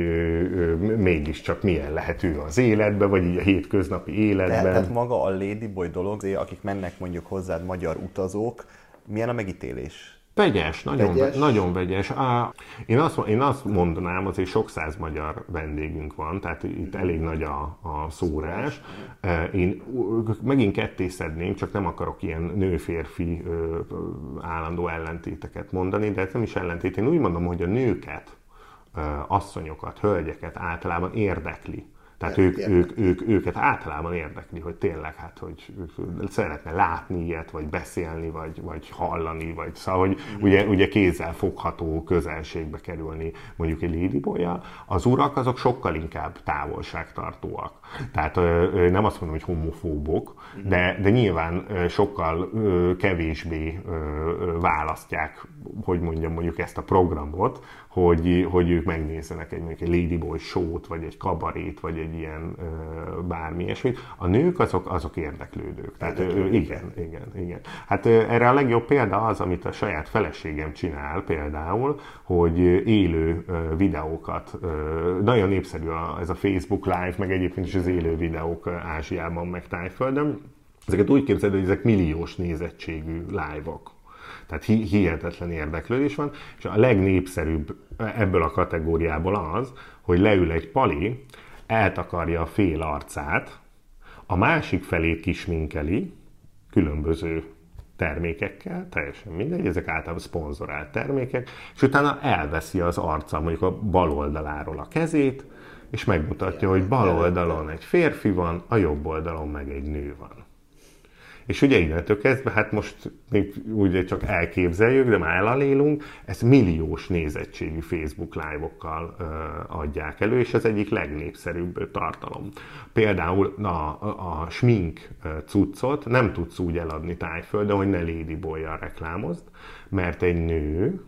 mégiscsak milyen lehet ő az életben, vagy így a hétköznapi életben. De, tehát maga a Ladyboy dolog, akik mennek mondjuk hozzád magyar utazók, milyen a megítélés? Vegyes, nagyon vegyes. Ve, nagyon vegyes. Á, én, azt, én azt mondanám, azért sok száz magyar vendégünk van, tehát itt elég nagy a, a szórás. Én megint ketté szednénk, csak nem akarok ilyen nő-férfi állandó ellentéteket mondani, de ez nem is ellentét. Én úgy mondom, hogy a nőket, asszonyokat, hölgyeket általában érdekli tehát ők, ők, ők, őket általában érdekli, hogy tényleg, hát, hogy szeretne látni ilyet, vagy beszélni, vagy, vagy hallani, vagy szóval, hogy mm. ugye, ugye kézzel fogható közelségbe kerülni mondjuk egy ladyboy Az urak azok sokkal inkább távolságtartóak. Tehát nem azt mondom, hogy homofóbok, mm. de, de nyilván sokkal kevésbé választják, hogy mondjam, mondjuk ezt a programot, hogy, hogy ők megnézzenek egy, mondjuk egy Ladyboy show-t, vagy egy kabarét, vagy egy ilyen bármi ilyesmit. A nők azok, azok érdeklődők. Tehát ő, igen, igen, igen. Hát erre a legjobb példa az, amit a saját feleségem csinál például, hogy élő videókat, nagyon népszerű ez a Facebook Live, meg egyébként is az élő videók Ázsiában, meg Tájföldön. Ezeket úgy képzeld, hogy ezek milliós nézettségű live-ok. Tehát hihetetlen érdeklődés van, és a legnépszerűbb ebből a kategóriából az, hogy leül egy pali, eltakarja a fél arcát, a másik felét kisminkeli, különböző termékekkel, teljesen mindegy, ezek általában szponzorált termékek, és utána elveszi az arca mondjuk a bal oldaláról a kezét, és megmutatja, hogy bal oldalon egy férfi van, a jobb oldalon meg egy nő van. És ugye innentől kezdve, hát most még úgy csak elképzeljük, de már elalélunk, ezt milliós nézettségű Facebook live-okkal uh, adják elő, és ez egyik legnépszerűbb tartalom. Például na, a, a smink cuccot nem tudsz úgy eladni tájföldön, hogy ne Ladyboy-jal reklámozd, mert egy nő,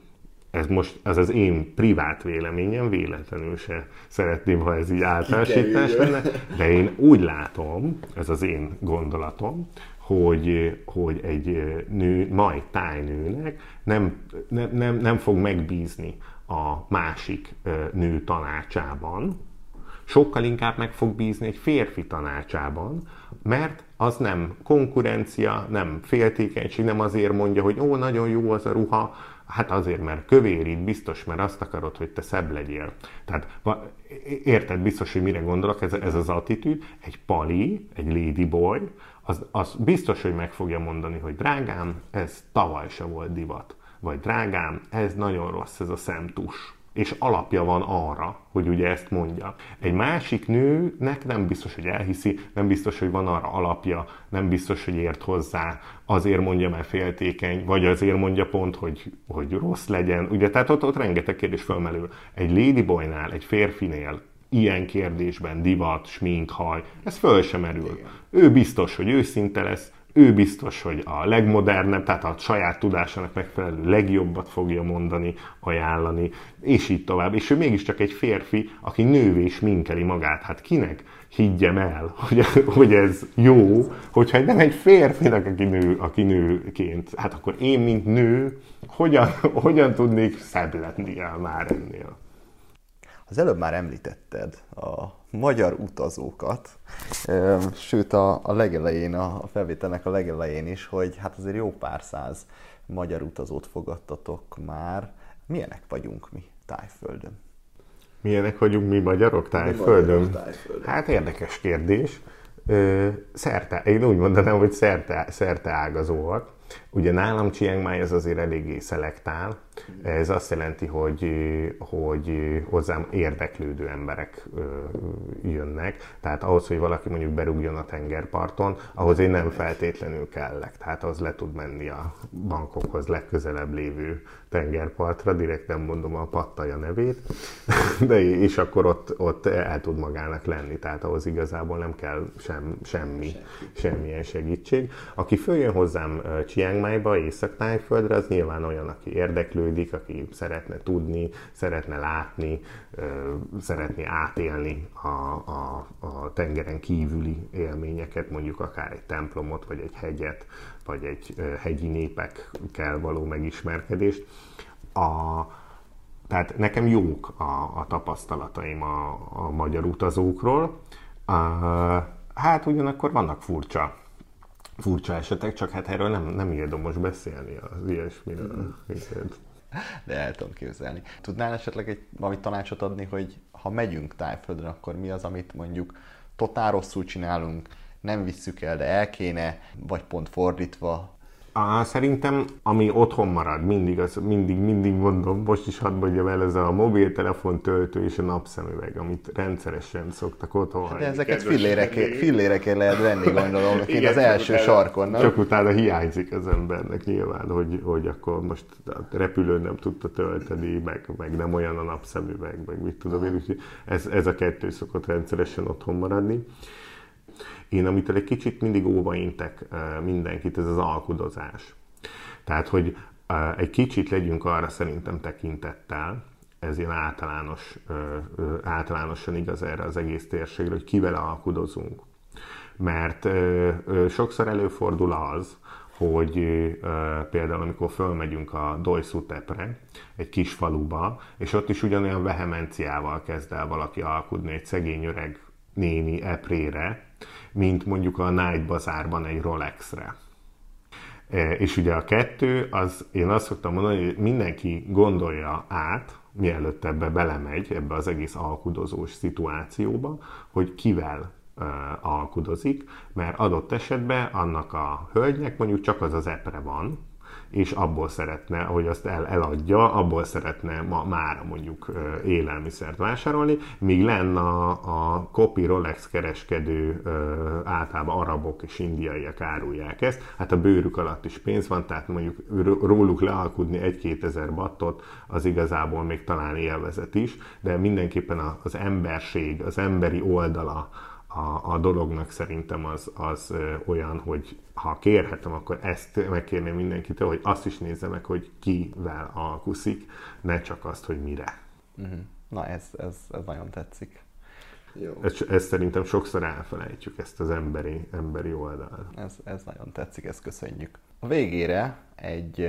ez most az az én privát véleményem, véletlenül se szeretném, ha ez így általánosítás lenne, de én úgy látom, ez az én gondolatom, hogy, hogy egy nő, majd tájnőnek nem, nem, nem, nem fog megbízni a másik nő tanácsában, sokkal inkább meg fog bízni egy férfi tanácsában, mert az nem konkurencia, nem féltékenység, nem azért mondja, hogy ó, nagyon jó az a ruha, hát azért, mert kövérít, biztos, mert azt akarod, hogy te szebb legyél. Tehát érted biztos, hogy mire gondolok, ez, ez az attitűd, egy pali, egy ladyboy, az, az biztos, hogy meg fogja mondani, hogy drágám, ez tavaly se volt divat. Vagy drágám, ez nagyon rossz, ez a szemtus. És alapja van arra, hogy ugye ezt mondja. Egy másik nőnek nem biztos, hogy elhiszi, nem biztos, hogy van arra alapja, nem biztos, hogy ért hozzá, azért mondja, mert féltékeny, vagy azért mondja pont, hogy, hogy rossz legyen. Ugye, tehát ott, ott rengeteg kérdés fölmerül. Egy ladyboynál, egy férfinél ilyen kérdésben, divat, smink, haj, ez föl sem merül. Ő biztos, hogy őszinte lesz, ő biztos, hogy a legmodernebb, tehát a saját tudásának megfelelő legjobbat fogja mondani, ajánlani, és így tovább. És ő mégiscsak egy férfi, aki nővé minkeli magát. Hát kinek higgyem el, hogy, hogy ez jó, hogyha nem egy férfinak, aki, nő, aki nőként, hát akkor én, mint nő, hogyan, hogyan tudnék szebb lenni már ennél? Az előbb már említetted a magyar utazókat, sőt a, a legelején, a felvételnek a legelején is, hogy hát azért jó pár száz magyar utazót fogadtatok már. Milyenek vagyunk mi Tájföldön? Milyenek vagyunk mi magyarok Tájföldön? Mi magyarok tájföldön? Hát érdekes kérdés. Szerte, én úgy mondanám, hogy szerte, szerte ágazóak. Ugye nálam Chiang Mai az azért eléggé szelektál. Ez azt jelenti, hogy, hogy hozzám érdeklődő emberek jönnek. Tehát ahhoz, hogy valaki mondjuk berúgjon a tengerparton, ahhoz én nem feltétlenül kellek. Tehát az le tud menni a bankokhoz legközelebb lévő tengerpartra, direkt nem mondom a pattaja nevét, de és akkor ott, ott el tud magának lenni, tehát ahhoz igazából nem kell sem, semmi, semmilyen segítség. Aki följön hozzám Chiang Mai-ba, Észak-Tájföldre, az nyilván olyan, aki érdeklődik, aki szeretne tudni, szeretne látni, szeretné átélni a, a, a tengeren kívüli élményeket, mondjuk akár egy templomot, vagy egy hegyet, vagy egy hegyi népekkel való megismerkedést. A, tehát nekem jók a, a tapasztalataim a, a magyar utazókról. A, hát ugyanakkor vannak furcsa furcsa esetek, csak hát erről nem, nem érdemes beszélni az ilyesmiről. Mm. De el tudom képzelni. Tudnál esetleg egy valami tanácsot adni, hogy ha megyünk tájföldre, akkor mi az, amit mondjuk totál rosszul csinálunk, nem visszük el, de el kéne, vagy pont fordítva, Á, szerintem, ami otthon marad, mindig, az, mindig, mindig mondom, most is hadd mondjam el, ez a mobiltelefon töltő és a napszemüveg, amit rendszeresen szoktak otthon De ezeket fillérekért, fillérekért lehet venni, gondolom, én az első utána, sarkon. Nem? Csak utána hiányzik az embernek nyilván, hogy, hogy akkor most a repülőn nem tudta tölteni, meg, meg nem olyan a napszemüveg, meg mit tudom én, ez, ez a kettő szokott rendszeresen otthon maradni. Én amitől egy kicsit mindig óva intek mindenkit, ez az alkudozás. Tehát, hogy egy kicsit legyünk arra szerintem tekintettel, ez ilyen általános, általánosan igaz erre az egész térségre, hogy kivel alkudozunk. Mert sokszor előfordul az, hogy például amikor fölmegyünk a Dojszutepre, egy kis faluba, és ott is ugyanolyan vehemenciával kezd el valaki alkudni egy szegény öreg néni eprére, mint mondjuk a Night Bazárban egy Rolexre. E, és ugye a kettő, az én azt szoktam mondani, hogy mindenki gondolja át, mielőtt ebbe belemegy, ebbe az egész alkudozós szituációba, hogy kivel uh, alkudozik, mert adott esetben annak a hölgynek mondjuk csak az az epre van, és abból szeretne, hogy azt el, eladja, abból szeretne ma, már mondjuk élelmiszert vásárolni, míg lenne a, a copy Rolex kereskedő általában arabok és indiaiak árulják ezt, hát a bőrük alatt is pénz van, tehát mondjuk róluk lealkudni egy-két ezer battot, az igazából még talán élvezet is, de mindenképpen az emberség, az emberi oldala, a, a dolognak szerintem az, az olyan, hogy ha kérhetem, akkor ezt megkérném mindenkitől, hogy azt is nézze meg, hogy kivel alkuszik, ne csak azt, hogy mire. Uh-huh. Na ez, ez, ez nagyon tetszik. Jó. Ez, ez szerintem sokszor elfelejtjük, ezt az emberi, emberi oldalt. Ez, ez nagyon tetszik, ezt köszönjük. A végére egy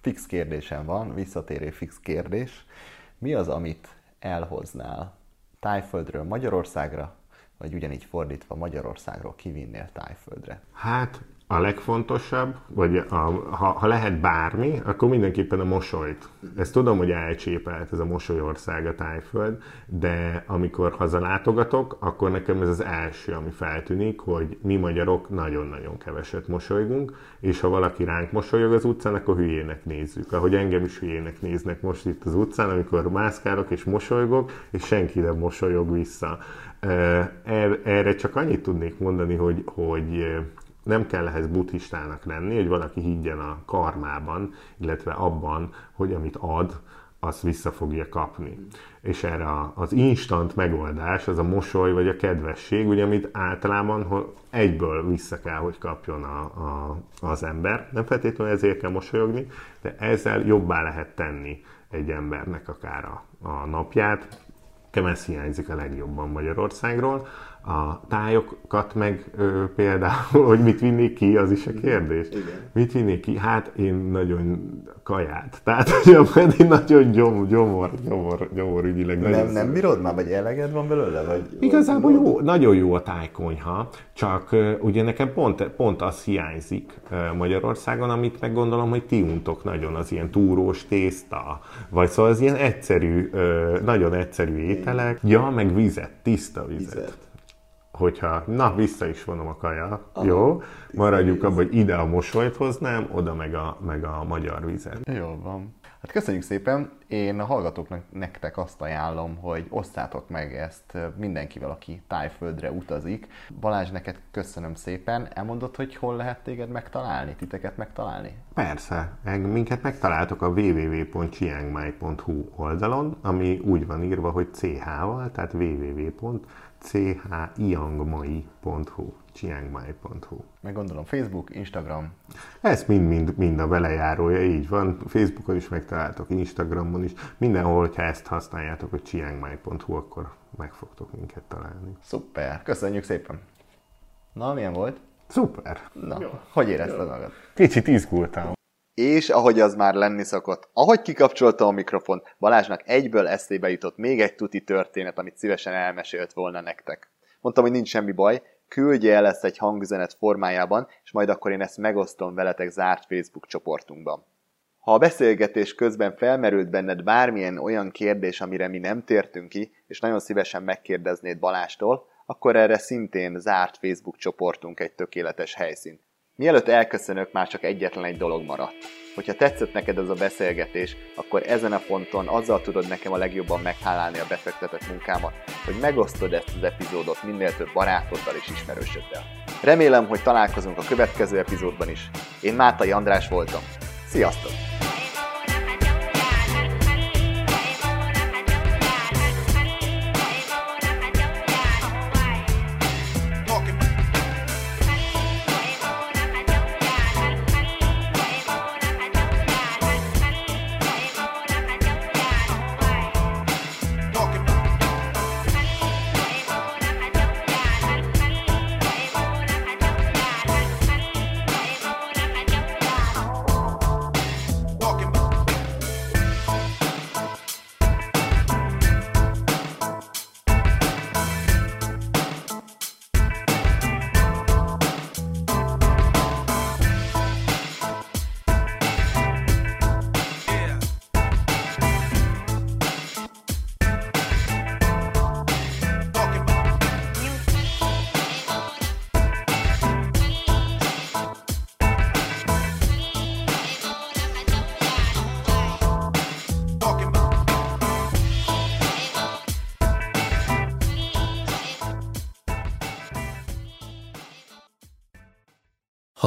fix kérdésem van, visszatérő fix kérdés. Mi az, amit elhoznál Tájföldről Magyarországra, vagy ugyanígy fordítva Magyarországról kivinnél Tájföldre? Hát a legfontosabb, vagy a, ha, ha lehet bármi, akkor mindenképpen a mosolyt. Ezt tudom, hogy elcsépelt ez a mosolyország a tájföld, de amikor hazalátogatok, akkor nekem ez az első, ami feltűnik, hogy mi magyarok nagyon-nagyon keveset mosolygunk, és ha valaki ránk mosolyog az utcán, akkor hülyének nézzük. Ahogy engem is hülyének néznek most itt az utcán, amikor mászkálok és mosolygok, és senki nem mosolyog vissza. Erre csak annyit tudnék mondani, hogy, hogy nem kell ehhez buddhistának lenni, hogy valaki higgyen a karmában, illetve abban, hogy amit ad, azt vissza fogja kapni. És erre az instant megoldás, az a mosoly vagy a kedvesség, ugye, amit általában egyből vissza kell, hogy kapjon a, a, az ember. Nem feltétlenül ezért kell mosolyogni, de ezzel jobbá lehet tenni egy embernek akár a, a napját, Kemesz hiányzik a legjobban Magyarországról. A tájokat meg ö, például, hogy mit vinnék ki, az is a kérdés. Igen. Mit vinnék ki? Hát én nagyon kaját. Tehát, hogy én nagyon gyomor, gyomor, gyomor, gyomor ügyileg. Nem, nem bírod már, vagy eleged van belőle? Vagy Igazából jó, nagyon jó a tájkonyha, csak ugye nekem pont, pont az hiányzik Magyarországon, amit meg gondolom, hogy ti untok nagyon, az ilyen túrós tészta, vagy szóval az ilyen egyszerű, nagyon egyszerű ételek. Ja, meg vizet, tiszta vizet. Vizet. Hogyha, na, vissza is vonom a kaja, Aha, jó? Maradjuk abban, hogy ide a mosolyt hoznám, oda meg a, meg a magyar vizet. Jól van. Hát köszönjük szépen. Én a hallgatóknak nektek azt ajánlom, hogy osszátok meg ezt mindenkivel, aki tájföldre utazik. Balázs, neked köszönöm szépen. Elmondod, hogy hol lehet téged megtalálni, titeket megtalálni? Persze, minket megtaláltok a www.chiangmai.hu oldalon, ami úgy van írva, hogy ch-val, tehát www.chiangmai.hu chiangmai.hu Meg gondolom Facebook, Instagram. Ez mind-mind mind a belejárója, így van. Facebookon is megtaláltok, Instagramon is. Mindenhol, hogyha ezt használjátok, hogy chiangmai.hu, akkor meg fogtok minket találni. Szuper, köszönjük szépen. Na, milyen volt? Szuper! Na, hogy érezted magad? Kicsit izgultam. És ahogy az már lenni szokott, ahogy kikapcsolta a mikrofont, Balázsnak egyből eszébe jutott még egy tuti történet, amit szívesen elmesélt volna nektek. Mondtam, hogy nincs semmi baj, küldje el ezt egy hangüzenet formájában, és majd akkor én ezt megosztom veletek zárt Facebook csoportunkban. Ha a beszélgetés közben felmerült benned bármilyen olyan kérdés, amire mi nem tértünk ki, és nagyon szívesen megkérdeznéd Balástól, akkor erre szintén zárt Facebook csoportunk egy tökéletes helyszín. Mielőtt elköszönök, már csak egyetlen egy dolog maradt. Hogyha tetszett neked ez a beszélgetés, akkor ezen a ponton azzal tudod nekem a legjobban meghálálni a befektetett munkámat, hogy megosztod ezt az epizódot minél több barátoddal és ismerősöddel. Remélem, hogy találkozunk a következő epizódban is. Én Mátai András voltam. Sziasztok!